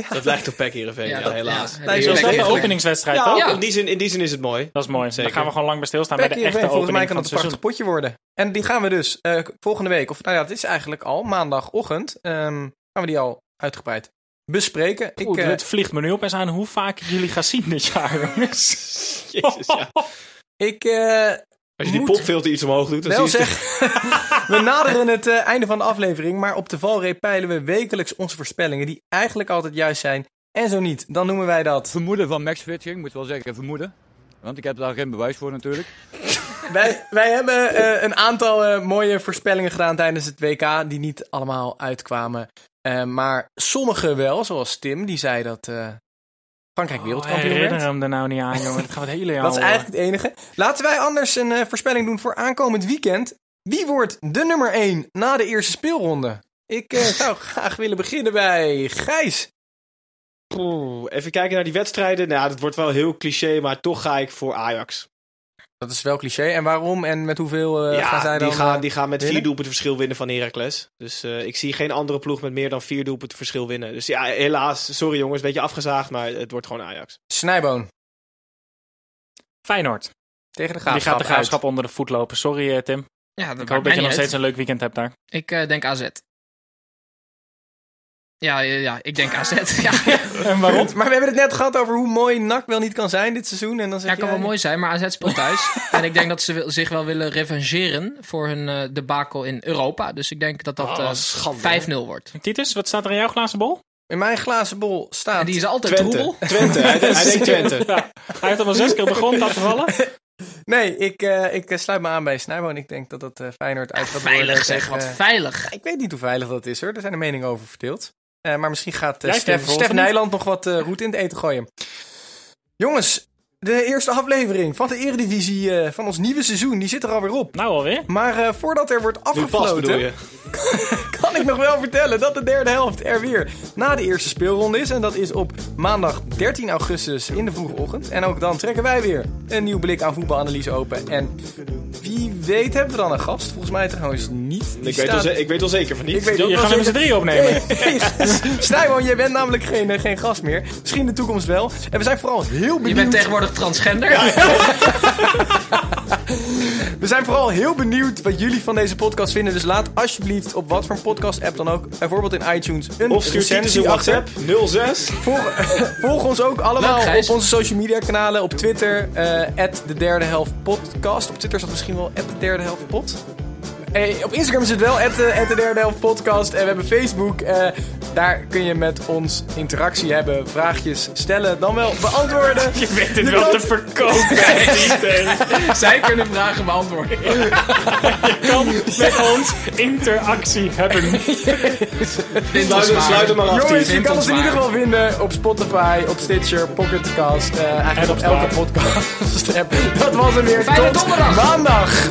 Dat lijkt op Pek Heerenveen, ja, Ja, dat- helaas. ja, Nee, Is openingswedstrijd Ja, ook? In, die zin, in die zin is het mooi. Dat is mooi. Zeker. Dan gaan we gewoon lang bij stilstaan bij de echte Heerenveen, volgens mij opening kan het een prachtig potje worden. En die gaan we dus eh, volgende week, of nou ja, het is eigenlijk al maandagochtend, ehm, gaan we die al uitgebreid bespreken. Ik, Goed, eh, het vliegt me nu opeens aan hoe vaak ik jullie ga zien dit jaar, jongens. Jezus, ja. ik eh, Als je die Moet popfilter iets omhoog doet, dan wel zie je zeg, we naderen het eh, einde van de aflevering, maar op de valreep peilen we wekelijks onze voorspellingen, die eigenlijk altijd juist zijn. En zo niet, dan noemen wij dat. Vermoeden van Max Fitching, moet wel zeggen vermoeden. Want ik heb daar geen bewijs voor natuurlijk. Wij, wij hebben eh, een aantal eh, mooie voorspellingen gedaan tijdens het WK, die niet allemaal uitkwamen. Eh, maar sommige wel, zoals Tim, die zei dat eh, Frankrijk wereldkampioen herinner werd. hem er nou niet aan, jongen. Dat gaan we het hele jaar Dat is eigenlijk het enige. Laten wij anders een eh, voorspelling doen voor aankomend weekend. Wie wordt de nummer 1 na de eerste speelronde? Ik eh, zou graag willen beginnen bij Gijs. Poeh, even kijken naar die wedstrijden. Nou, dat wordt wel heel cliché, maar toch ga ik voor Ajax. Dat is wel cliché. En waarom en met hoeveel eh, gaan zij dan? die gaan, eh, die gaan met winnen? vier doelpunten verschil winnen van Heracles. Dus eh, ik zie geen andere ploeg met meer dan vier doelpunten verschil winnen. Dus ja, helaas. Sorry jongens, beetje afgezaagd, maar het wordt gewoon Ajax. Snijboon Feyenoord. tegen de Die graafschap. gaat de graafschap onder de voet lopen. Sorry, eh, Tim. Ja, dat Ik hoop dat je nog steeds uit. een leuk weekend hebt daar. Ik eh, denk AZ. Ja, ja, ja, ik denk AZ. ja, En waarom? Maar we hebben het net gehad over hoe mooi NAC wel niet kan zijn dit seizoen. En dan zeg Ja, kan jij- wel mooi zijn, maar AZ speelt thuis. en ik denk dat ze zich wel willen revancheren voor hun eh debakel in Europa. Dus ik denk dat dat Oh, eh, schande, 5-0 wordt. Titus, wat staat er in jouw glazen bol? In mijn glazen bol staat... En die is altijd Twente. troebel. Twente, hij, hij denkt Twente. Ja, hij heeft al wel zes keer op de grond laten vallen. Nee, ik, eh, ik sluit me aan bij Snijboon. Ik denk dat dat eh, Feyenoord uit gaat worden. Veilig zeg, wat veilig. Ik weet niet hoe veilig dat is hoor. Er zijn de meningen over verdeeld. Eh, maar misschien gaat eh, Stef, Stef Nijland nog wat eh roet in het eten gooien. Jongens, de eerste aflevering van de Eredivisie eh, van ons nieuwe seizoen, die zit er alweer op. Nou alweer. Maar eh, voordat er wordt afgefloten, je. kan ik nog wel vertellen dat de derde helft er weer na de eerste speelronde is. En dat is op maandag 13 augustus in de vroege ochtend. En ook dan trekken wij weer een nieuw blik aan voetbalanalyse open. En wie weet hebben we dan een gast? Volgens mij trouwens niet. Die Ik weet, wel ik weet wel zeker van niet. Ik weet ook Je gaat er met z'n drie opnemen. Hey, jij bent namelijk geen, eh, geen gast meer. Misschien in de toekomst wel. En we zijn vooral heel benieuwd. Je bent tegenwoordig transgender. We zijn vooral heel benieuwd wat jullie van deze podcast vinden. Dus laat alsjeblieft op wat voor een podcast-app dan ook, bijvoorbeeld in iTunes, een Of recensie achter. WhatsApp 06. Volg, volg ons ook allemaal op onze social media kanalen. Op Twitter, eh de derde helft podcast. Op Twitter is dat misschien wel de derde helft pod. Eh, op Instagram is het wel at, de- at de derde helft podcast. En we hebben Facebook. eh, daar kun je met ons interactie hebben. Vraagjes stellen, dan wel beantwoorden. Je weet het Je wel kan- te verkopen. Zij kunnen vragen beantwoorden. Je kan met ons interactie hebben. Vind Sluit, hem- maar. sluit hem maar af. Jongens, je kan ons in ieder geval vinden op Spotify, op Stitcher, Pocketcast. eh eigenlijk En op op elke podcast app. Dat was hem weer. Fijne Tot donderdag. maandag.